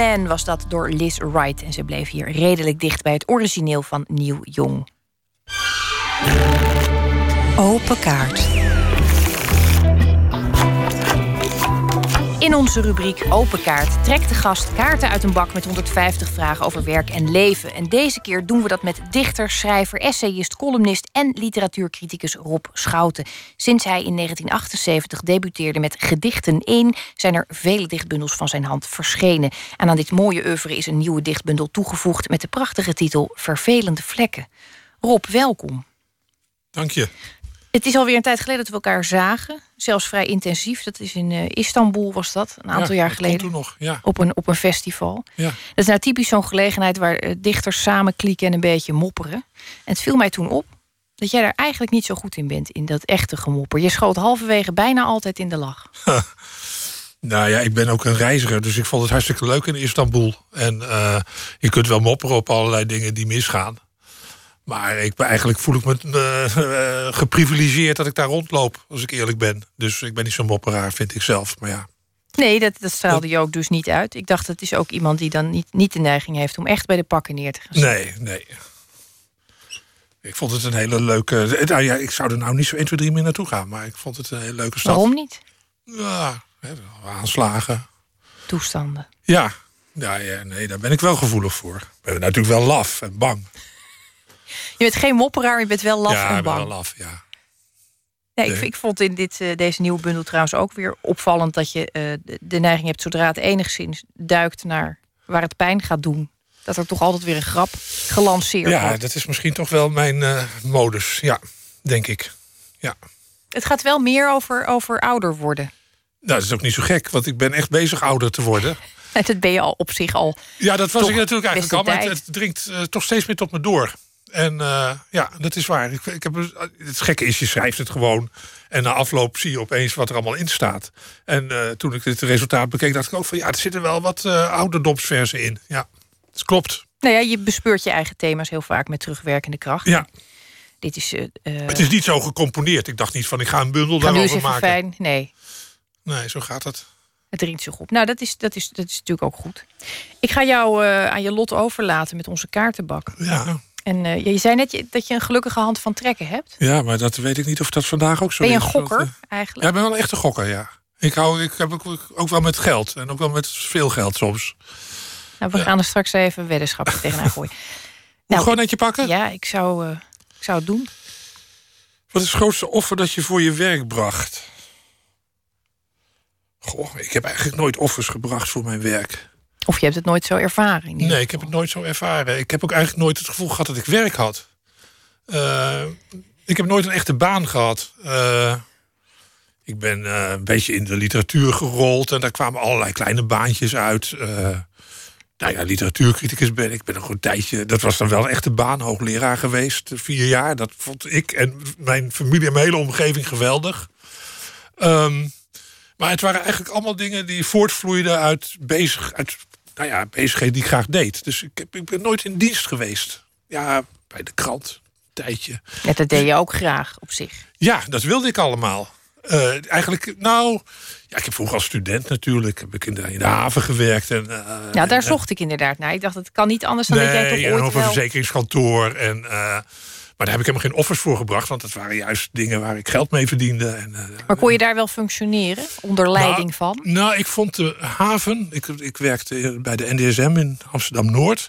Man was dat door Liz Wright. En ze bleef hier redelijk dicht bij het origineel van Nieuw Jong.
Open kaart.
In onze rubriek Open Kaart trekt de gast kaarten uit een bak met 150 vragen over werk en leven. En deze keer doen we dat met dichter, schrijver, essayist, columnist en literatuurcriticus Rob Schouten. Sinds hij in 1978 debuteerde met Gedichten 1 zijn er vele dichtbundels van zijn hand verschenen. En aan dit mooie oeuvre is een nieuwe dichtbundel toegevoegd met de prachtige titel Vervelende Vlekken. Rob, welkom.
Dank je.
Het is alweer een tijd geleden dat we elkaar zagen. Zelfs vrij intensief. Dat is in uh, Istanbul was dat, een aantal
ja,
jaar geleden.
Toen nog, ja.
op, een, op een festival.
Ja.
Dat is nou typisch zo'n gelegenheid waar uh, dichters samen klieken en een beetje mopperen. En het viel mij toen op dat jij daar eigenlijk niet zo goed in bent, in dat echte gemopper. Je schoot halverwege bijna altijd in de lach.
Nou ja, ik ben ook een reiziger, dus ik vond het hartstikke leuk in Istanbul. En uh, je kunt wel mopperen op allerlei dingen die misgaan. Maar ik eigenlijk voel ik me uh, uh, geprivilegeerd dat ik daar rondloop, als ik eerlijk ben. Dus ik ben niet zo'n mopperaar, vind ik zelf. Maar ja.
Nee, dat, dat straalde je ook dus niet uit. Ik dacht, het is ook iemand die dan niet, niet de neiging heeft om echt bij de pakken neer te gaan.
Nee, nee. Ik vond het een hele leuke. Nou ja, ik zou er nou niet zo 1, 2, 3 meer naartoe gaan, maar ik vond het een hele leuke stad.
Waarom niet?
Ja, aanslagen.
Toestanden.
Ja. Ja, ja, nee, daar ben ik wel gevoelig voor. Ik ben natuurlijk wel laf en bang.
Je bent geen mopperaar, je bent wel laf
ja,
en bang.
wel laf, ja.
Nee, ik, ik, vond in dit, uh, deze nieuwe bundel trouwens ook weer opvallend dat je uh, de, de, neiging hebt zodra het enigszins duikt naar waar het pijn gaat doen. Dat er toch altijd weer een grap gelanceerd
ja,
wordt.
dat is misschien toch wel mijn uh, modus. Ja, denk ik. Ja.
Het gaat wel meer over, over ouder worden.
Nou, dat is ook niet zo gek, want ik ben echt bezig ouder te worden.
dat ben je al op zich al.
Ja, dat was ik natuurlijk eigenlijk al, maar het, het dringt uh, toch steeds meer tot me door. En uh, ja, dat is waar. Ik, ik heb, het gekke is, je schrijft het gewoon. En na afloop zie je opeens wat er allemaal in staat. En uh, toen ik het resultaat bekeek, dacht ik ook van ja, er zitten wel wat uh, ouderdomsversen in. Ja, dat klopt.
Nou ja, je bespeurt je eigen thema's heel vaak met terugwerkende kracht.
Ja.
Dit is. Uh,
het is niet zo gecomponeerd. Ik dacht niet van ik ga een bundel daarover maken.
Fijn. Nee.
Nee, zo gaat het.
Het dringt zich op. Nou, dat is, dat, is, dat is natuurlijk ook goed. Ik ga jou aan je lot overlaten met onze kaartenbak.
Ja.
En uh, je zei net dat je een gelukkige hand van trekken hebt.
Ja, maar dat weet ik niet of dat vandaag ook zo is.
Ben je een gokker
dat, uh,
eigenlijk?
Ja, ik ben wel een echte gokker, ja. Ik, hou, ik heb ook, ook wel met geld. En ook wel met veel geld soms.
Nou, we ja. gaan er straks even weddenschapjes tegenaan gooien.
Nou, gewoon netje pakken?
Ja, ik zou, uh, ik zou het doen.
Wat is het grootste offer dat je voor je werk bracht? Goh, ik heb eigenlijk nooit offers gebracht voor mijn werk.
Of je hebt het nooit zo ervaren?
Nee, ik heb het nooit zo ervaren. Ik heb ook eigenlijk nooit het gevoel gehad dat ik werk had. Uh, ik heb nooit een echte baan gehad. Uh, ik ben uh, een beetje in de literatuur gerold en daar kwamen allerlei kleine baantjes uit. nou ja, literatuurcriticus ben ik. Ik ben nog een tijdje. Dat was dan wel een echte baan, hoogleraar geweest, vier jaar. Dat vond ik en mijn familie en mijn hele omgeving geweldig. Um, maar het waren eigenlijk allemaal dingen die voortvloeiden uit, bezig, uit nou ja, bezigheden die ik graag deed. Dus ik, heb, ik ben nooit in dienst geweest. Ja, bij de krant, een tijdje.
Ja, dat deed je ook graag op zich.
Ja, dat wilde ik allemaal. Uh, eigenlijk, nou, ja, ik heb vroeger als student natuurlijk heb ik in de, in de haven gewerkt. En, uh,
ja, daar en, zocht ik inderdaad naar. Ik dacht, het kan niet anders dan
nee,
dat jij toch
en
ooit
over een
wel...
verzekeringskantoor. En, uh, maar daar heb ik helemaal geen offers voor gebracht. Want dat waren juist dingen waar ik geld mee verdiende. En, uh,
maar kon je daar wel functioneren? Onder leiding
nou,
van?
Nou, ik vond de haven... Ik, ik werkte bij de NDSM in Amsterdam-Noord.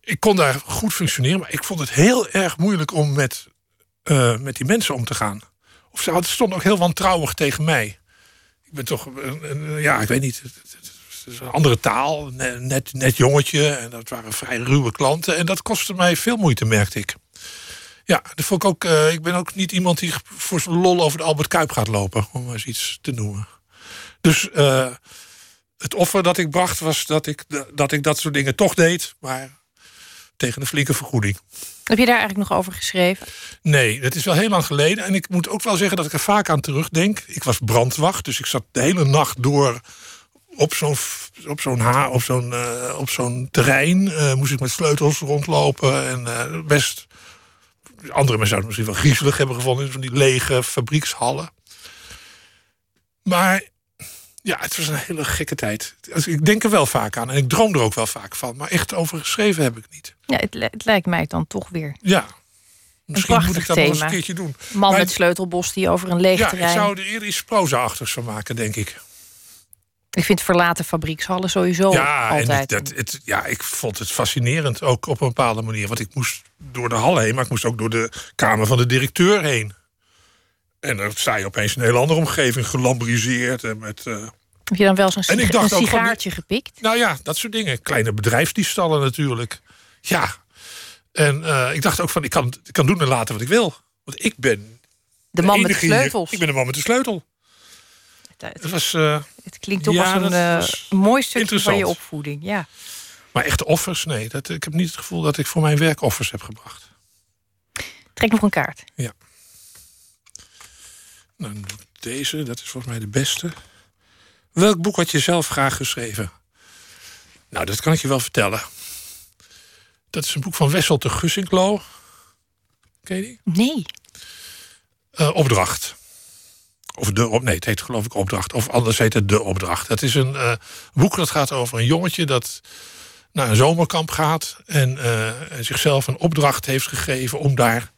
Ik kon daar goed functioneren. Maar ik vond het heel erg moeilijk om met, uh, met die mensen om te gaan. Of ze stonden ook heel wantrouwig tegen mij. Ik ben toch... Uh, ja, ik weet niet... Het is een andere taal, net, net jongetje. En dat waren vrij ruwe klanten. En dat kostte mij veel moeite, merkte ik. Ja, dat vond ik ook. Uh, ik ben ook niet iemand die voor zijn lol over de Albert Kuip gaat lopen, om maar eens iets te noemen. Dus uh, het offer dat ik bracht was dat ik, dat ik dat soort dingen toch deed, maar tegen een flinke vergoeding.
Heb je daar eigenlijk nog over geschreven?
Nee, dat is wel heel lang geleden. En ik moet ook wel zeggen dat ik er vaak aan terugdenk. Ik was brandwacht, dus ik zat de hele nacht door op zo'n op zo'n ha op zo'n uh, op zo'n terrein. Uh, moest ik met sleutels rondlopen en uh, best andere mensen zouden het misschien wel griezelig hebben gevonden van die lege fabriekshallen. Maar Ja, het was een hele gekke tijd. Ik denk er wel vaak aan en ik droom er ook wel vaak van. Maar echt over geschreven heb ik niet.
Ja, het, het lijkt mij dan toch weer
Ja, misschien moet ik dat nog eens
thema.
een keertje doen.
man
Maar-
met sleutelbos die over een leeg
Ja, ik
terrein...
zou er eerder iets proza-achtigs van maken, denk ik.
Ik vind verlaten fabriekshallen sowieso
ja, en
altijd.
dat, het, ja, ik vond het fascinerend ook op een bepaalde manier. Want ik moest door de hal heen, maar ik moest ook door de kamer van de directeur heen. En dan sta je opeens in een hele andere omgeving, gelambriseerd en met... eh,
Heb je dan wel zo'n
En
een
van-
sigaartje gepikt?
Nou ja, dat soort dingen. Kleine bedrijfsdiefstallen natuurlijk. Ja. En eh, ik dacht ook van, ik kan, ik kan doen en laten wat ik wil. Want ik ben...
De man met de
hier.
sleutels.
Ik ben de man met de sleutel. Het was... eh,
Het klinkt toch
ja,
als een eh, mooi stukje van je opvoeding. Ja.
Maar echte offers, nee. Dat, ik heb niet het gevoel dat ik voor mijn werk offers heb gebracht.
Trek nog een kaart.
Ja. Nou, deze, dat is volgens mij de beste. Welk boek had je zelf graag geschreven? Nou, dat kan ik je wel vertellen. Dat is een boek van Wessel de Gussinklo. Ken je die?
Nee.
Eh, opdracht. Of de op, nee, het heet geloof ik opdracht. Of anders heet het de opdracht. Het is een eh, boek dat gaat over een jongetje dat naar een zomerkamp gaat en eh, en zichzelf een opdracht heeft gegeven om daar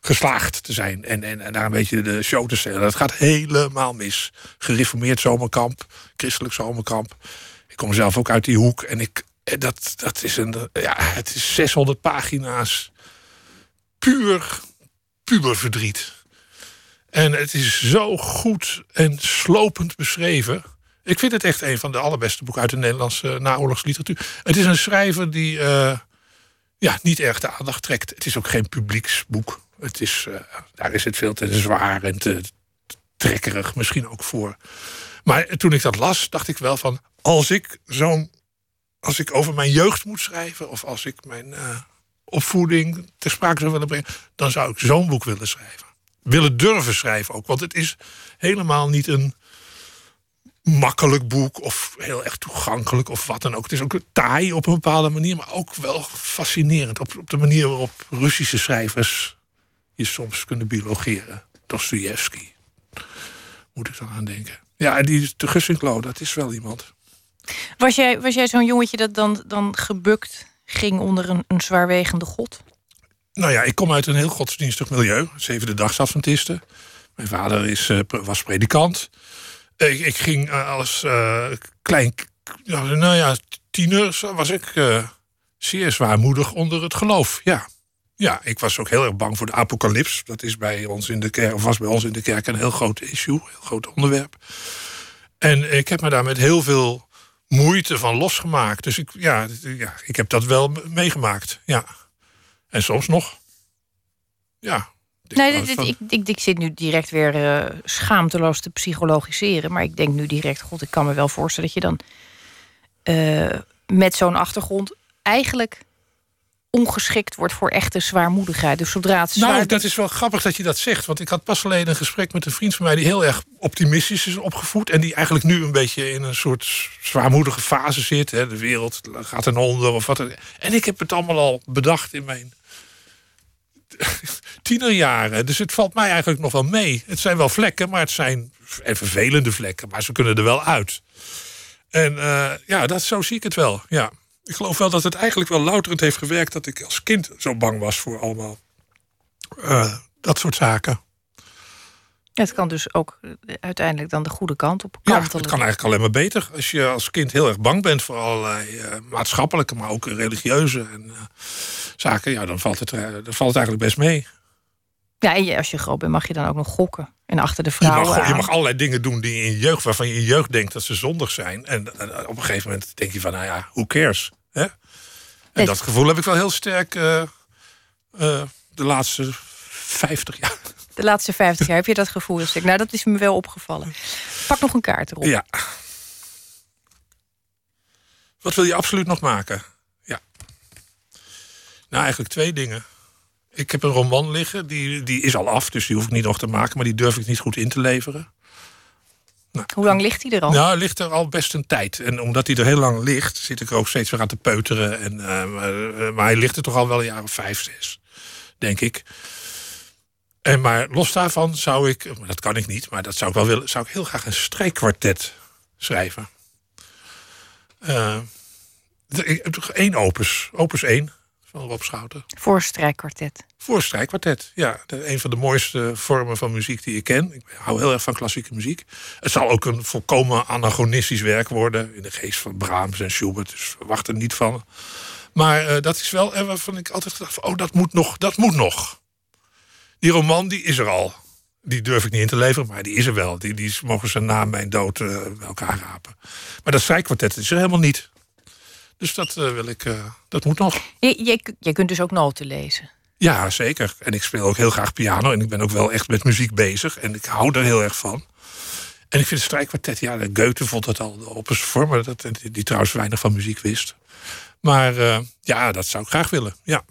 geslaagd te zijn en, en, en daar een beetje de show te stellen. Dat gaat helemaal mis. Gereformeerd zomerkamp, christelijk zomerkamp. Ik kom zelf ook uit die hoek en ik, eh, dat, dat is een, ja, het is 600 pagina's puur puberverdriet. En het is zo goed en slopend beschreven. Ik vind het echt een van de allerbeste boeken uit de Nederlandse naoorlogsliteratuur. Het is een schrijver die eh, ja, niet erg de aandacht trekt. Het is ook geen publieksboek. Het is, eh, daar is het veel te zwaar en te trekkerig misschien ook voor. Maar toen ik dat las, dacht ik wel van... als ik zo'n... als ik over mijn jeugd moet schrijven... of als ik mijn eh, opvoeding ter sprake zou willen brengen... dan zou ik zo'n boek willen schrijven. Willen durven schrijven ook. Want het is helemaal niet een makkelijk boek... of heel erg toegankelijk of wat dan ook. Het is ook taai op een bepaalde manier... maar ook wel fascinerend. Op, de manier waarop Russische schrijvers... je soms kunnen biologeren. Dostoevsky. Moet ik dan aan denken. Ja, die de Gussinklo, dat is wel iemand.
Was jij, was jij zo'n jongetje dat dan, dan gebukt ging onder een, een zwaarwegende god?
Nou ja, ik kom uit een heel godsdienstig milieu. Zevende dagsadventisten. Mijn vader is, eh, was predikant. Ik, ging eh, als eh, klein, nou ja, tiener was ik eh, zeer zwaarmoedig onder het geloof. Ja. ja, ik was ook heel erg bang voor de apocalyps. Dat is bij ons in de kerk, of was bij ons in de kerk een heel groot issue, een heel groot onderwerp. En ik heb me daar met heel veel moeite van losgemaakt. Dus ik, ja, ja, ik heb dat wel meegemaakt. Ja. En soms nog. Ja.
Nee,
nou,
dit, dit-
van-
ik, ik, ik zit nu direct weer eh, schaamteloos te psychologiseren. Maar ik denk nu direct, god, ik kan me wel voorstellen dat je dan eh, met zo'n achtergrond eigenlijk ongeschikt wordt voor echte zwaarmoedigheid. Dus zodra het zwaar
Nou, dat is wel grappig dat je dat zegt. Want ik had pas geleden een gesprek met een vriend van mij... die heel erg optimistisch is opgevoed... en die eigenlijk nu een beetje in een soort zwaarmoedige fase zit. Hè. De wereld gaat ten onder of wat. dan- En ik heb het allemaal al bedacht in mijn tienerjaren. Dus het valt mij eigenlijk nog wel mee. Het zijn wel vlekken, maar het zijn en vervelende vlekken. Maar ze kunnen er wel uit. En eh, ja, dat, zo zie ik het wel. Ja. Ik geloof wel dat het eigenlijk wel louterend heeft gewerkt... dat ik als kind zo bang was voor allemaal eh, dat soort zaken.
Het kan dus ook eh, uiteindelijk dan de goede kant op
Ja,
kantelen.
het kan eigenlijk alleen maar beter. Als je als kind heel erg bang bent voor allerlei eh, maatschappelijke... maar ook religieuze en, eh, zaken... Ja, dan, valt het, dan valt het eigenlijk best mee.
Ja, en je- als je groot bent mag je dan ook nog gokken. En achter de
Je
vrouwen
mag, je mag allerlei dingen doen die in je jeugd, waarvan je in je jeugd denkt dat ze zondig zijn. En, op een gegeven moment denk je van, nou ja, who cares? Hè? En dat gevoel heb ik wel heel sterk de laatste 50 jaar.
De laatste 50 jaar heb je dat gevoel. Dus ik, nou, dat is me wel opgevallen. Pak nog een kaart erop.
Ja. Wat wil je absoluut nog maken? Ja. Nou, eigenlijk twee dingen. Ik heb een roman liggen, die, die is al af, dus die hoef ik niet nog te maken, maar die durf ik niet goed in te leveren.
Hoe lang ligt hij er al?
Nou, ligt er al best een tijd. En omdat hij er heel lang ligt, zit ik er ook steeds weer aan te peuteren. En, eh, maar, eh, maar hij ligt er toch al wel een jaar of vijf, zes, denk ik. En maar los daarvan zou ik, dat kan ik niet, maar dat zou ik wel willen, zou ik heel graag een strijkkwartet schrijven. Uh, ik heb toch één opus, opus 1 van Rob Schouten.
Voor strijkkwartet.
Voor strijkkwartet, ja. een van de mooiste vormen van muziek die ik ken. Ik hou heel erg van klassieke muziek. Het zal ook een volkomen anachronistisch werk worden... in de geest van Brahms en Schubert, dus wacht er niet van. Maar uh, dat is wel waarvan ik altijd gedacht oh, dat moet nog, dat moet nog. Die roman, die is er al. Die durf ik niet in te leveren, maar die is er wel. Die, die mogen ze na mijn dood uh, bij elkaar rapen. Maar dat strijkkwartet is er helemaal niet. Dus dat uh, wil ik, uh, dat moet nog.
Je, je, kunt dus ook noten lezen.
Ja, zeker. En ik speel ook heel graag piano. En ik ben ook wel echt met muziek bezig. En ik hou er heel erg van. En ik vind het strijkkwartet, ja, Goethe vond het al op een vorm, dat, die trouwens weinig van muziek wist. Maar ja, dat zou ik graag willen. Ja.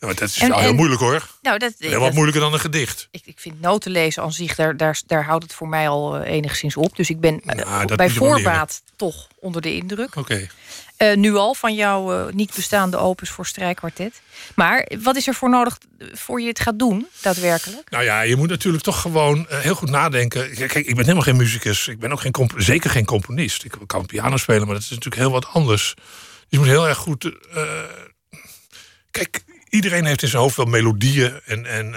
Nou, dat is en, wel heel moeilijk hoor. Nou, dat, heel wat moeilijker dan een gedicht.
Ik, ik vind noten lezen aan zich, daar, daar, daar houdt het voor mij al enigszins op. Dus ik ben nou, bij voorbaat toch onder de indruk.
Oké.
Uh, nu al van jouw uh, niet bestaande opus voor strijkkwartet. Maar wat is er voor nodig voor je het gaat doen, daadwerkelijk?
Nou ja, je moet natuurlijk toch gewoon uh, heel goed nadenken. Kijk, ik ben helemaal geen muzikus. Ik ben ook geen zeker geen componist. Ik kan piano spelen, maar dat is natuurlijk heel wat anders. je moet heel erg goed. kijk, iedereen heeft in zijn hoofd wel melodieën en, en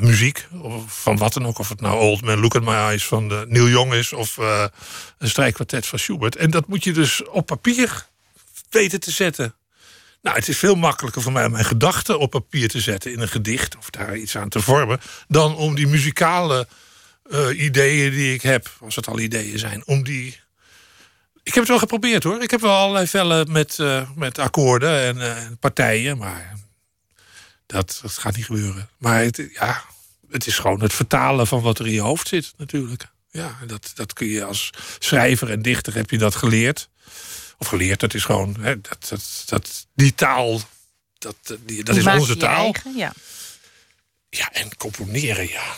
muziek. Of van wat dan ook. Of het nou Old Man Look at My Eyes van de Neil Young is. Of een strijkkwartet van Schubert. En dat moet je dus op papier weten te zetten. Nou, het is veel makkelijker voor mij om mijn gedachten op papier te zetten in een gedicht of daar iets aan te vormen, dan om die muzikale ideeën die ik heb, als het al ideeën zijn, om die. Ik heb het wel geprobeerd hoor. Ik heb wel allerlei vellen met, met akkoorden en partijen, maar dat, dat gaat niet gebeuren. Maar het, ja, het is gewoon het vertalen van wat er in je hoofd zit, natuurlijk. Ja, dat, dat kun je als schrijver en dichter heb je dat geleerd of geleerd, dat is gewoon hè, dat, dat, dat, die taal, dat, die, dat is onze taal.
Eigen, ja.
ja, en componeren, ja.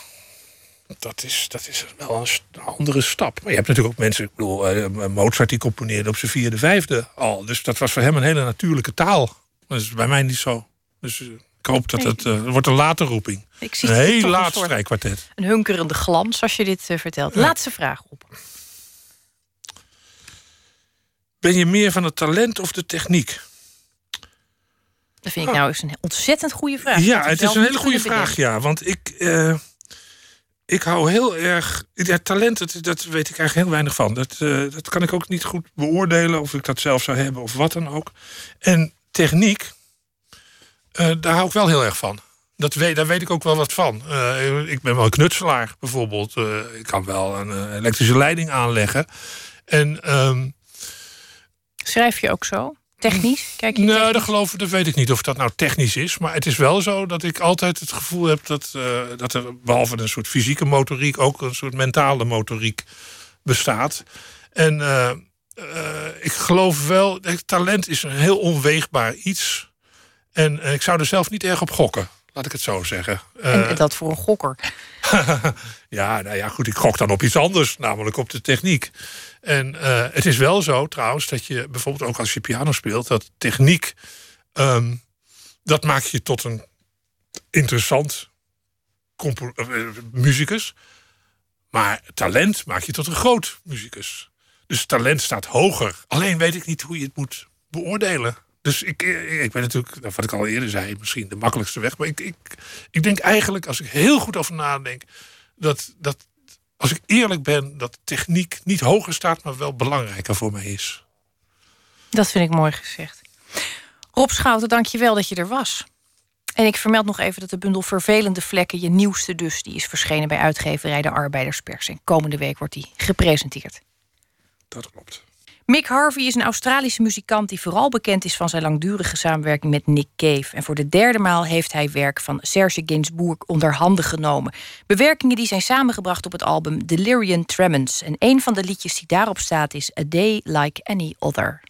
Dat is, dat is wel een andere stap. Maar je hebt natuurlijk ook mensen, ik bedoel, uh, Mozart die componeerde op zijn vierde, vijfde al. Dus dat was voor hem een hele natuurlijke taal. Dat is bij mij niet zo. Dus uh, ik hoop dat het, uh, wordt een late roeping.
Ik zie
een heel laat strijkkwartet.
Een hunkerende glans als je dit vertelt. Laatste vraag op.
Ben je meer van het talent of de techniek?
Dat vind ik nou eens een ontzettend goede vraag.
Ja, het is een hele goede vraag, ja. Want ik, uh, ik hou heel erg. Ja, talent, dat, dat weet ik eigenlijk heel weinig van. Dat, dat kan ik ook niet goed beoordelen of ik dat zelf zou hebben of wat dan ook. En techniek, uh, daar hou ik wel heel erg van. Dat weet, daar weet ik ook wel wat van. ik ben wel een knutselaar bijvoorbeeld. ik kan wel een elektrische leiding aanleggen. En. Um,
Schrijf je ook zo? Technisch? Kijk je
nou, dat, geloof, dat weet ik niet of dat nou technisch is. Maar het is wel zo dat ik altijd het gevoel heb dat, dat er behalve een soort fysieke motoriek ook een soort mentale motoriek bestaat. En ik geloof wel, talent is een heel onweegbaar iets. En ik zou er zelf niet erg op gokken. Laat ik het zo zeggen.
En dat voor een gokker?
ja, nou ja, goed, ik gok dan op iets anders, namelijk op de techniek. En uh, het is wel zo trouwens dat je bijvoorbeeld ook als je piano speelt, dat techniek, um, dat maakt je tot een interessant uh, muzikus. Maar talent maakt je tot een groot muzikus. Dus talent staat hoger. Alleen weet ik niet hoe je het moet beoordelen. Dus ik, ik ben natuurlijk, nou, wat ik al eerder zei, misschien de makkelijkste weg. Maar ik, ik, ik denk eigenlijk, als ik heel goed over nadenk, dat, dat als ik eerlijk ben, dat techniek niet hoger staat, maar wel belangrijker voor mij is.
Dat vind ik mooi gezegd. Rob Schouten, dank je wel dat je er was. En ik vermeld nog even dat de bundel Vervelende Vlekken, je nieuwste dus, die is verschenen bij uitgeverij De Arbeiderspers. En komende week wordt die gepresenteerd.
Dat klopt.
Mick Harvey is een Australische muzikant die vooral bekend is van zijn langdurige samenwerking met Nick Cave. En voor de derde maal heeft hij werk van Serge Gainsbourg onder handen genomen. Bewerkingen die zijn samengebracht op het album Delirium Tremens. En een van de liedjes die daarop staat is A Day Like Any Other.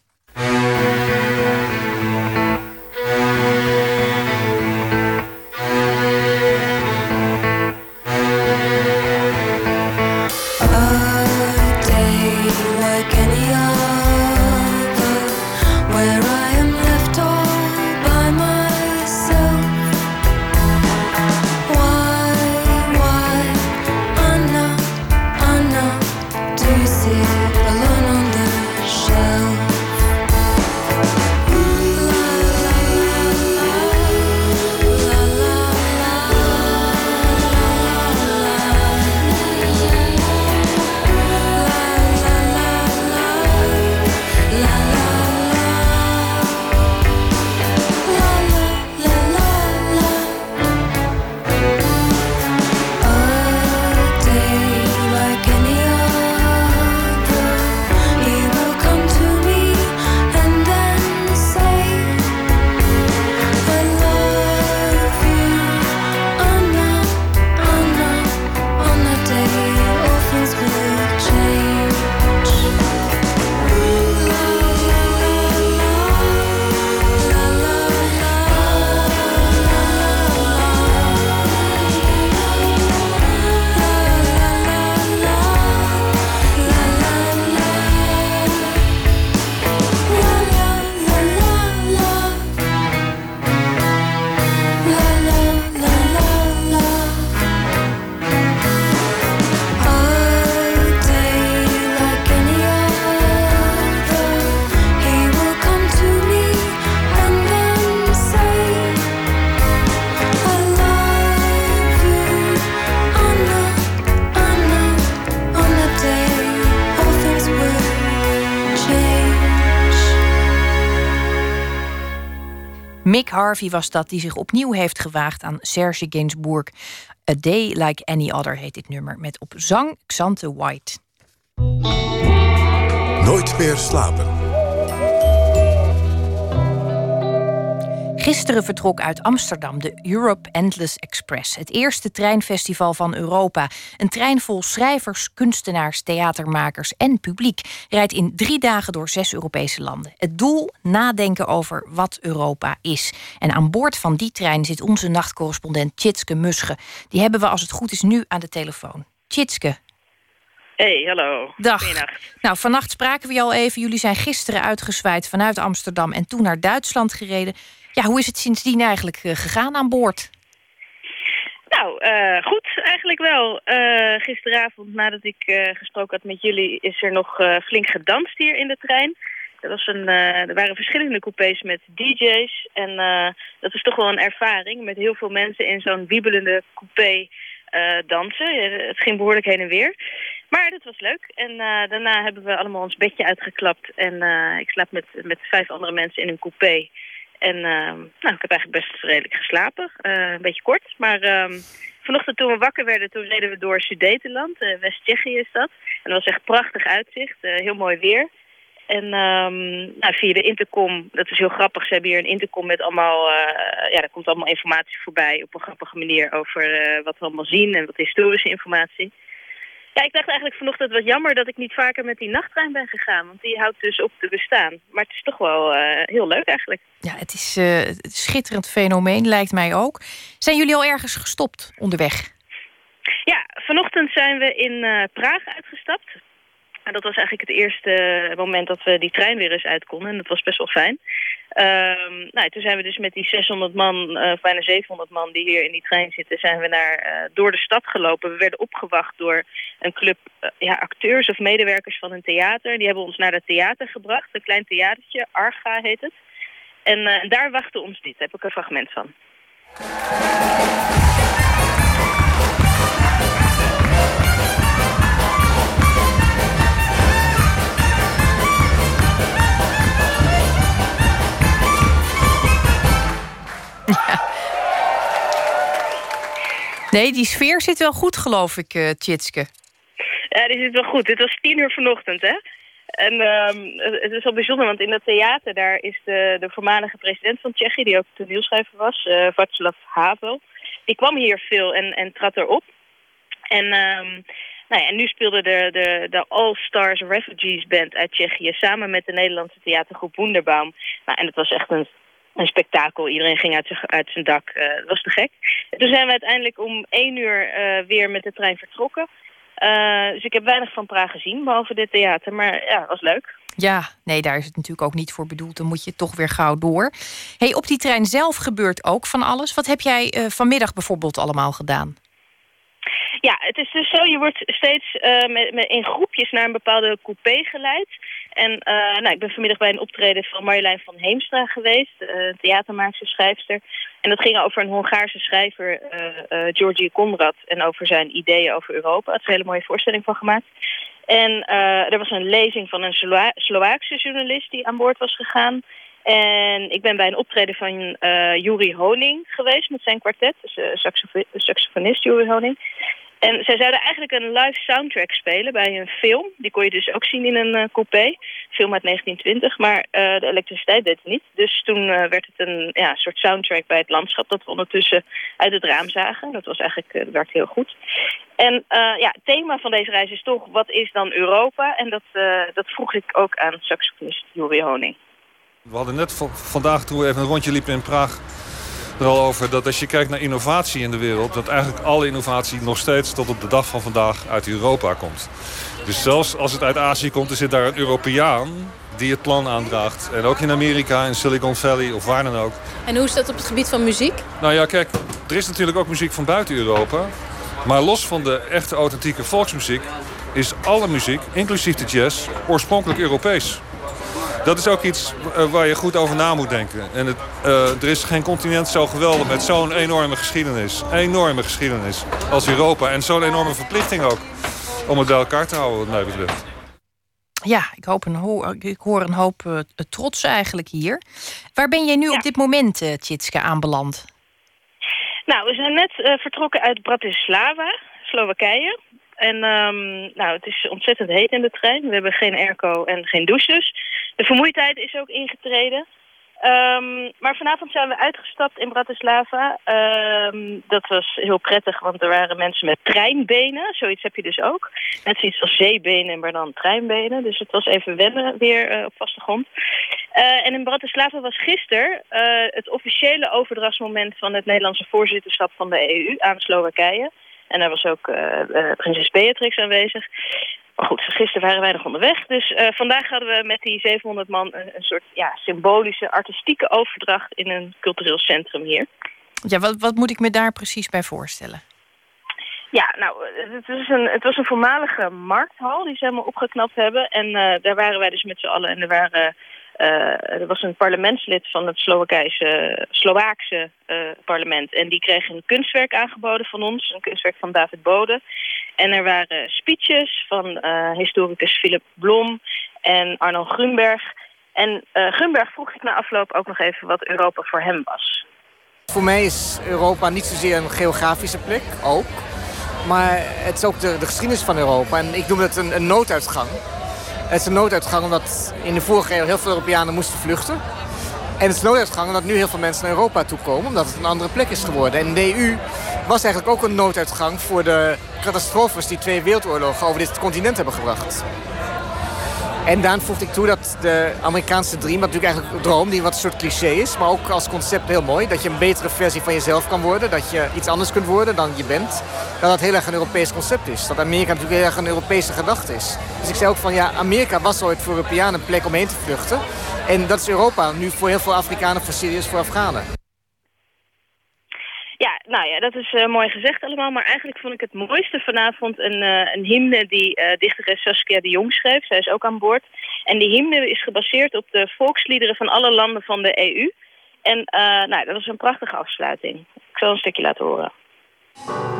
Harvey was dat die zich opnieuw heeft gewaagd aan Serge Gainsbourg. A Day Like Any Other heet dit nummer, met op zang Xante White.
Nooit meer slapen.
Gisteren vertrok uit Amsterdam de Europe Endless Express, het eerste treinfestival van Europa. Een trein vol schrijvers, kunstenaars, theatermakers en publiek rijdt in drie dagen door zes Europese landen. Het doel: nadenken over wat Europa is. En aan boord van die trein zit onze nachtcorrespondent Tjitske Musche. Die hebben we, als het goed is, nu aan de telefoon. Tjitske,
Hey, hallo.
Dag.
Goedenacht.
Nou, vannacht spraken we al even. Jullie zijn gisteren uitgezwaaid vanuit Amsterdam en toen naar Duitsland gereden. Ja, hoe is het sindsdien eigenlijk eh, gegaan aan boord?
Nou, eh, goed, eigenlijk wel. Eh, gisteravond, nadat ik gesproken had met jullie, is er nog flink gedanst hier in de trein. Er, was een, er waren verschillende coupés met DJ's. En dat is toch wel een ervaring met heel veel mensen in zo'n wiebelende coupé dansen. Het ging behoorlijk heen en weer. Maar dat was leuk. En daarna hebben we allemaal ons bedje uitgeklapt. En ik slaap met, met vijf andere mensen in een coupé. En eh, nou, ik heb eigenlijk best redelijk geslapen. Eh, een beetje kort. Maar ehm, vanochtend toen we wakker werden, toen reden we door Sudetenland. eh, West-Tsjechië is dat. En dat was echt prachtig uitzicht. eh, heel mooi weer. En ehm, nou, via de intercom, dat is heel grappig. Ze hebben hier een intercom met allemaal, ja, daar komt allemaal informatie voorbij op een grappige manier over wat we allemaal zien en wat historische informatie. Ja, ik dacht eigenlijk vanochtend wat jammer dat ik niet vaker met die nachttrein ben gegaan. Want die houdt dus op te bestaan. Maar het is toch wel eh, heel leuk eigenlijk.
Ja, het is eh, een schitterend fenomeen, lijkt mij ook. Zijn jullie al ergens gestopt onderweg?
Ja, vanochtend zijn we in eh, Praag uitgestapt. En dat was eigenlijk het eerste moment dat we die trein weer eens uit konden. En dat was best wel fijn. Ehm, nou, toen zijn we dus met die 600 man, eh, bijna 700 man die hier in die trein zitten, zijn we naar, eh, door de stad gelopen. We werden opgewacht door een club eh, ja, acteurs of medewerkers van een theater. Die hebben ons naar het theater gebracht, een klein theatertje, Arga heet het. En daar wachtte ons dit, daar heb ik een fragment van.
Nee, die sfeer zit wel goed, geloof ik, eh Tjitske.
Ja, die zit wel goed. Dit was tien uur vanochtend, hè? En ehm, het is wel bijzonder, want in dat theater daar is de, de voormalige president van Tsjechië, die ook toneelschrijver was, eh Václav Havel. Die kwam hier veel en, en trad erop. En, ehm, nou ja, en nu speelde de, de, de All Stars Refugees Band uit Tsjechië samen met de Nederlandse theatergroep Wunderbaum. Nou, en het was echt een, een spektakel. Iedereen ging uit, zijn- uit zijn dak. Eh, Het was te gek. En toen zijn we uiteindelijk om één uur eh, weer met de trein vertrokken. Eh, dus ik heb weinig van Praag gezien, behalve dit theater. Maar ja, het was leuk.
Ja, nee, daar is het natuurlijk ook niet voor bedoeld. Dan moet je toch weer gauw door. Hey, op die trein zelf gebeurt ook van alles. Wat heb jij vanmiddag bijvoorbeeld allemaal gedaan?
Ja, het is dus zo, je wordt steeds met, met, in groepjes naar een bepaalde coupé geleid. En eh, nou, ik ben vanmiddag bij een optreden van Marjolein van Heemstra geweest, een theatermaakster, schrijfster. En dat ging over een Hongaarse schrijver, eh eh Georgi Konrad, en over zijn ideeën over Europa. Daar is een hele mooie voorstelling van gemaakt. En er was een lezing van een Sloa Sloaakse journalist die aan boord was gegaan. En ik ben bij een optreden van eh Juri Honing geweest met zijn kwartet. Dus uh, saxof saxofonist Juri Honing. En zij zouden eigenlijk een live soundtrack spelen bij een film. Die kon je dus ook zien in een eh, coupé. Film uit 1920, maar eh, de elektriciteit deed het niet. Dus toen eh, werd het een ja, soort soundtrack bij het landschap... dat we ondertussen uit het raam zagen. Dat was eigenlijk, dat werkte heel goed. En ja, het thema van deze reis is toch... wat is dan Europa? En dat, dat vroeg ik ook aan saxofonist Juri Honing.
We hadden net vandaag, toen even een rondje liepen in Praag... er al over dat als je kijkt naar innovatie in de wereld... dat eigenlijk alle innovatie nog steeds tot op de dag van vandaag uit Europa komt. Dus zelfs als het uit Azië komt, er zit daar een Europeaan die het plan aandraagt. En ook in Amerika, in Silicon Valley of waar dan ook.
En hoe is dat op het gebied van muziek?
Nou ja, kijk, er is natuurlijk ook muziek van buiten Europa. Maar los van de echte authentieke volksmuziek... is alle muziek, inclusief de jazz, oorspronkelijk Europees. Dat is ook iets eh, waar je goed over na moet denken. En het, eh, er is geen continent zo geweldig met zo'n enorme geschiedenis. Enorme geschiedenis als Europa. En zo'n enorme verplichting ook om het bij elkaar te houden wat mij betreft.
Ja, ik, hoop een ho ik hoor een hoop uh, trots eigenlijk hier. Waar ben jij nu op dit moment, uh, Tjitske, aanbeland?
Nou, we zijn net uh, vertrokken uit Bratislava, Slowakije. En um, nou, het is ontzettend heet in de trein. We hebben geen airco en geen douches. De vermoeidheid is ook ingetreden. Um, maar vanavond zijn we uitgestapt in Bratislava. Um, dat was heel prettig, want er waren mensen met treinbenen. Zoiets heb je dus ook. Net zoiets als zeebenen, maar dan treinbenen. Dus het was even wennen weer uh, op vaste grond. Uh, en in Bratislava was gisteren uh, het officiële overdrachtsmoment... van het Nederlandse voorzitterschap van de EU aan Slowakije. En daar was ook prinses Beatrix aanwezig. Maar goed, gisteren waren wij nog onderweg. Dus uh, vandaag hadden we met die 700 man een, een, soort ja, symbolische, artistieke overdracht in een cultureel centrum hier.
Ja, wat, wat moet ik me daar precies bij voorstellen?
Ja, nou, het, is een, het was een voormalige markthal die ze helemaal opgeknapt hebben. En uh, daar waren wij dus met z'n allen. En er waren uh, er was een parlementslid van het Slowakijse, Slovaakse uh, parlement. En die kreeg een kunstwerk aangeboden van ons. Een kunstwerk van David Bode. En er waren speeches van uh, historicus Philip Blom en Arno Grunberg. En Grunberg vroeg ik na afloop ook nog even wat Europa voor hem was.
Voor mij is Europa niet zozeer een geografische plek, ook. Maar het is ook de, de geschiedenis van Europa. En ik noem het een, een nooduitgang. Het is een nooduitgang omdat in de vorige eeuw heel veel Europeanen moesten vluchten. En het is nooduitgang omdat nu heel veel mensen naar Europa toe komen... omdat het een andere plek is geworden. En de EU was eigenlijk ook een nooduitgang voor de catastrofes... die twee wereldoorlogen over dit continent hebben gebracht. En daarom voegde ik toe dat de Amerikaanse dream, wat natuurlijk eigenlijk een droom die wat een soort cliché is, maar ook als concept heel mooi, dat je een betere versie van jezelf kan worden, dat je iets anders kunt worden dan je bent, dat dat heel erg een Europees concept is. Dat Amerika natuurlijk heel erg een Europese gedachte is. Dus ik zei ook van ja, Amerika was ooit voor Europeanen een plek om heen te vluchten. En dat is Europa nu voor heel veel Afrikanen, voor Syriërs, voor Afghanen.
Nou ja, dat is uh, mooi gezegd allemaal. Maar eigenlijk vond ik het mooiste vanavond een, uh, een hymne die uh, dichteres Saskia de Jong schreef. Zij is ook aan boord. En die hymne is gebaseerd op de volksliederen van alle landen van de EU. En nou, dat was een prachtige afsluiting. Ik zal een stukje laten horen.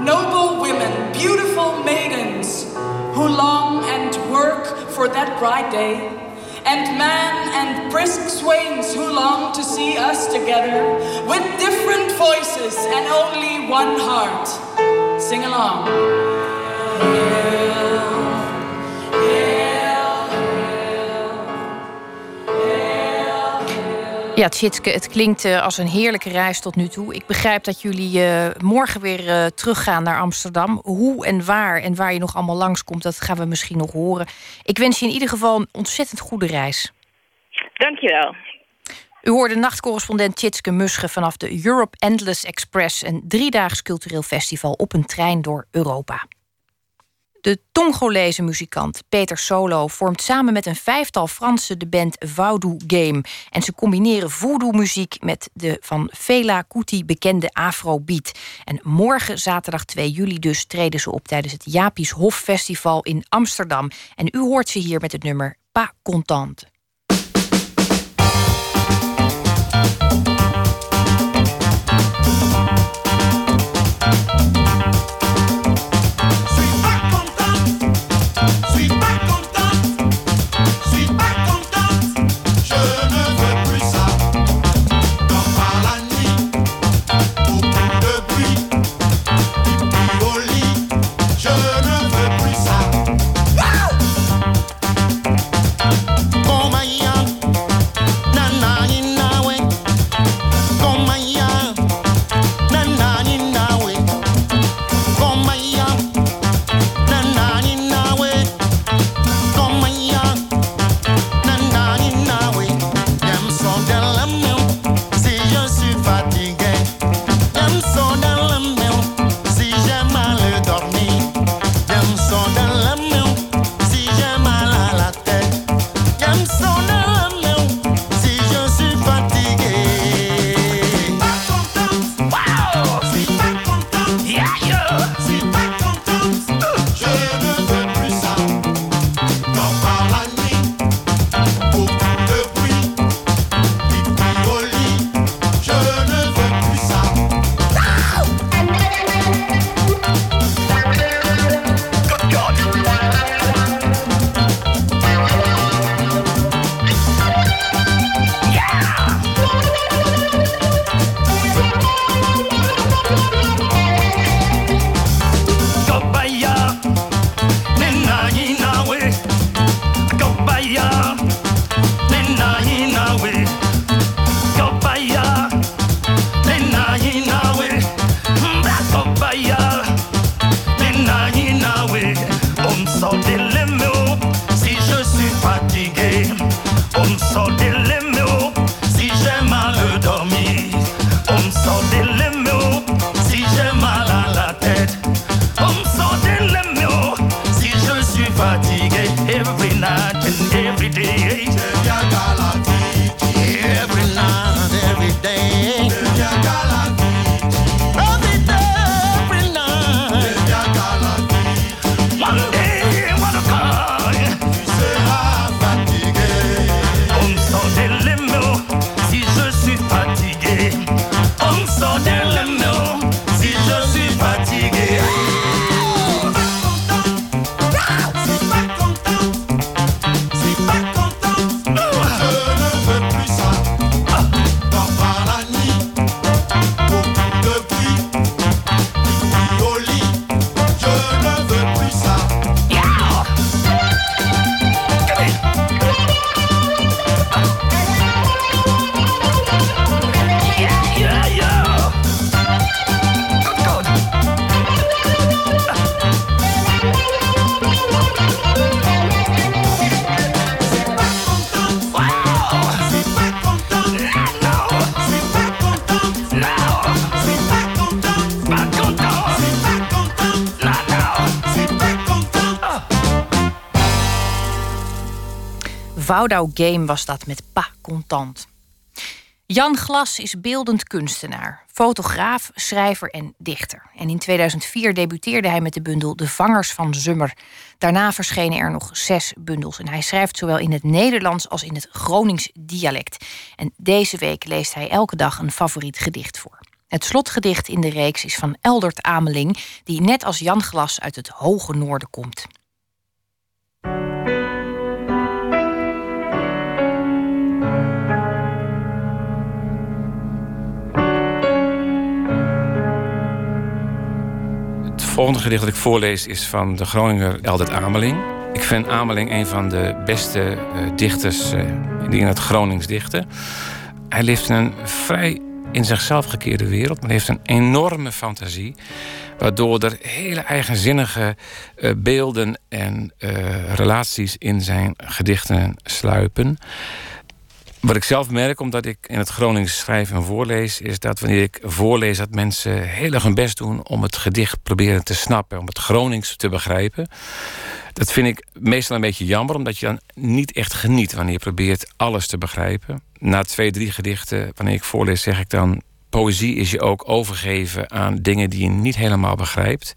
Noble women, beautiful maidens, who long and work for that bright day and man and brisk swains who long to see us together with different voices and only one heart. Sing along.
Ja, Tjitske, het klinkt uh, als een heerlijke reis tot nu toe. Ik begrijp dat jullie uh, morgen weer uh, teruggaan naar Amsterdam. Hoe en waar en waar je nog allemaal langskomt, dat gaan we misschien nog horen. Ik wens je in ieder geval een ontzettend goede reis.
Dankjewel.
U hoorde nachtcorrespondent Tjitske Musche vanaf de Europe Endless Express... een driedaags cultureel festival op een trein door Europa. De Tongolese muzikant Peter Solo vormt samen met een vijftal Fransen de band Voodoo Game. En ze combineren voodoo-muziek met de van Fela Kuti bekende Afrobeat. En morgen, zaterdag 2 juli dus, treden ze op tijdens het Japies Hof Festival in Amsterdam. En u hoort ze hier met het nummer Pas Contente. Vaudou Game was dat met Pa Contant. Jan Glas is beeldend kunstenaar, fotograaf, schrijver en dichter. En in 2004 debuteerde hij met de bundel De Vangers van Zummer. Daarna verschenen er nog zes bundels. En hij schrijft zowel in het Nederlands als in het Gronings dialect. En deze week leest hij elke dag een favoriet gedicht voor. Het slotgedicht in de reeks is van Eldert Ameling, die net als Jan Glas uit het hoge noorden komt.
Volgende gedicht dat ik voorlees is van de Groninger Eldert Ameling. Ik vind Ameling een van de beste uh, dichters uh, die in het Gronings dichten. Hij leeft in een vrij in zichzelf gekeerde wereld, maar heeft een enorme fantasie. Waardoor er hele eigenzinnige uh, beelden en relaties in zijn gedichten sluipen. Wat ik zelf merk, omdat ik in het Gronings schrijf en voorlees, is dat wanneer ik voorlees, dat mensen heel erg hun best doen om het gedicht proberen te snappen, om het Gronings te begrijpen. Dat vind ik meestal een beetje jammer, omdat je dan niet echt geniet wanneer je probeert alles te begrijpen. Na twee, drie gedichten, wanneer ik voorlees, zeg ik dan: poëzie is je ook overgeven aan dingen die je niet helemaal begrijpt.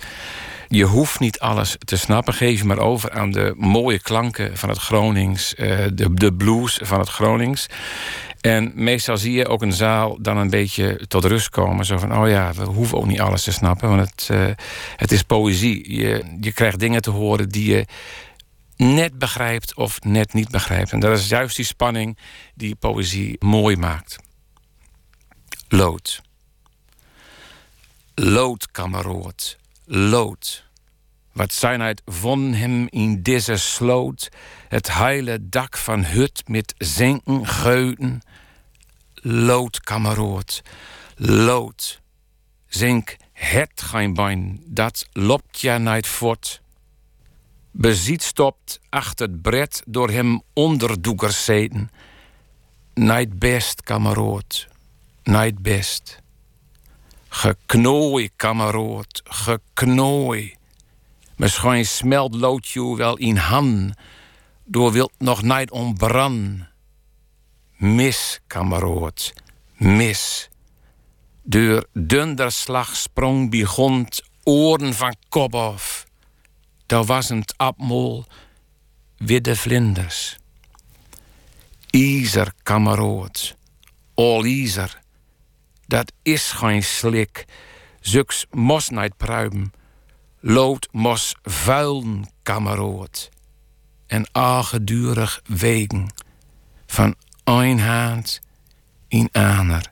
Je hoeft niet alles te snappen. Geef je maar over aan de mooie klanken van het Gronings, eh, de, de blues van het Gronings. En meestal zie je ook een zaal dan een beetje tot rust komen. Zo van, oh ja, we hoeven ook niet alles te snappen. Want het, uh, het is poëzie. Je, je krijgt dingen te horen die je net begrijpt of net niet begrijpt. En dat is juist die spanning die poëzie mooi maakt. Lood. Lood, kameroot lood. Wat uit von hem in deze sloot, het heile dak van hut met zinken geuten. Lood, kameroot, lood. Zink het geen bein, dat loopt ja niet voort. Beziet stopt achter het bret door hem onderdoekers zeten. Niet best, kameroot, niet best. Geknooi, kameroot, geknooi. Misschien smelt loodje wel in han, door wilt nog niet ontbran. Mis, kameroot, mis. Door dunderslag sprong begond oren van kop af. Daar was een abmol, witte vlinders. Izer, kameroot, all izer dat is geen slik. Zuks mos pruimen. Lood mos vuilen, kameroot. En aangedurig wegen. Van een hand in ander.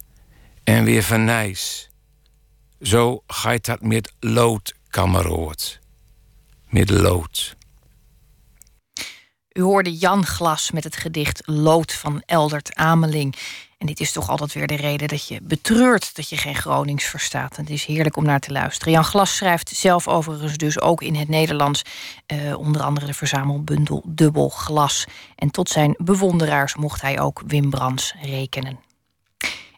En weer van nijs. Zo gaat dat met lood, kameroot. Met lood.
U hoorde Jan Glas met het gedicht Lood van Eldert Ameling. En dit is toch altijd weer de reden dat je betreurt dat je geen Gronings verstaat. En het is heerlijk om naar te luisteren. Jan Glas schrijft zelf overigens dus ook in het Nederlands... Eh, onder andere de verzamelbundel Dubbel Glas. En tot zijn bewonderaars mocht hij ook Wim Brands rekenen.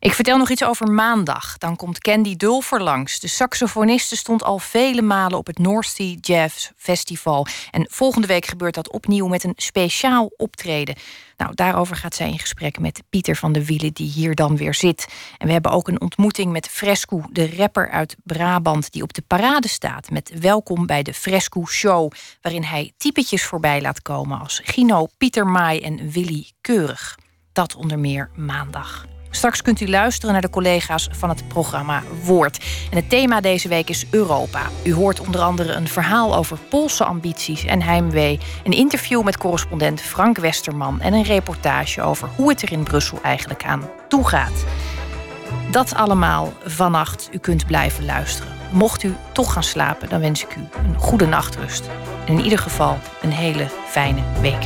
Ik vertel nog iets over maandag. Dan komt Candy Dulfer langs. De saxofoniste stond al vele malen op het North Sea Jazz Festival. En volgende week gebeurt dat opnieuw met een speciaal optreden. Nou, daarover gaat zij in gesprek met Pieter van de Wielen, die hier dan weer zit. En we hebben ook een ontmoeting met Fresco, de rapper uit Brabant, die op de parade staat. Met welkom bij de Fresco Show, waarin hij typetjes voorbij laat komen als Gino, Pieter Maai en Willy Keurig. Dat onder meer maandag. Straks kunt u luisteren naar de collega's van het programma Woord. En het thema deze week is Europa. U hoort onder andere een verhaal over Poolse ambities en heimwee, een interview met correspondent Frank Westerman en een reportage over hoe het er in Brussel eigenlijk aan toe gaat. Dat allemaal vannacht. U kunt blijven luisteren. Mocht u toch gaan slapen, dan wens ik u een goede nachtrust. En in ieder geval een hele fijne week.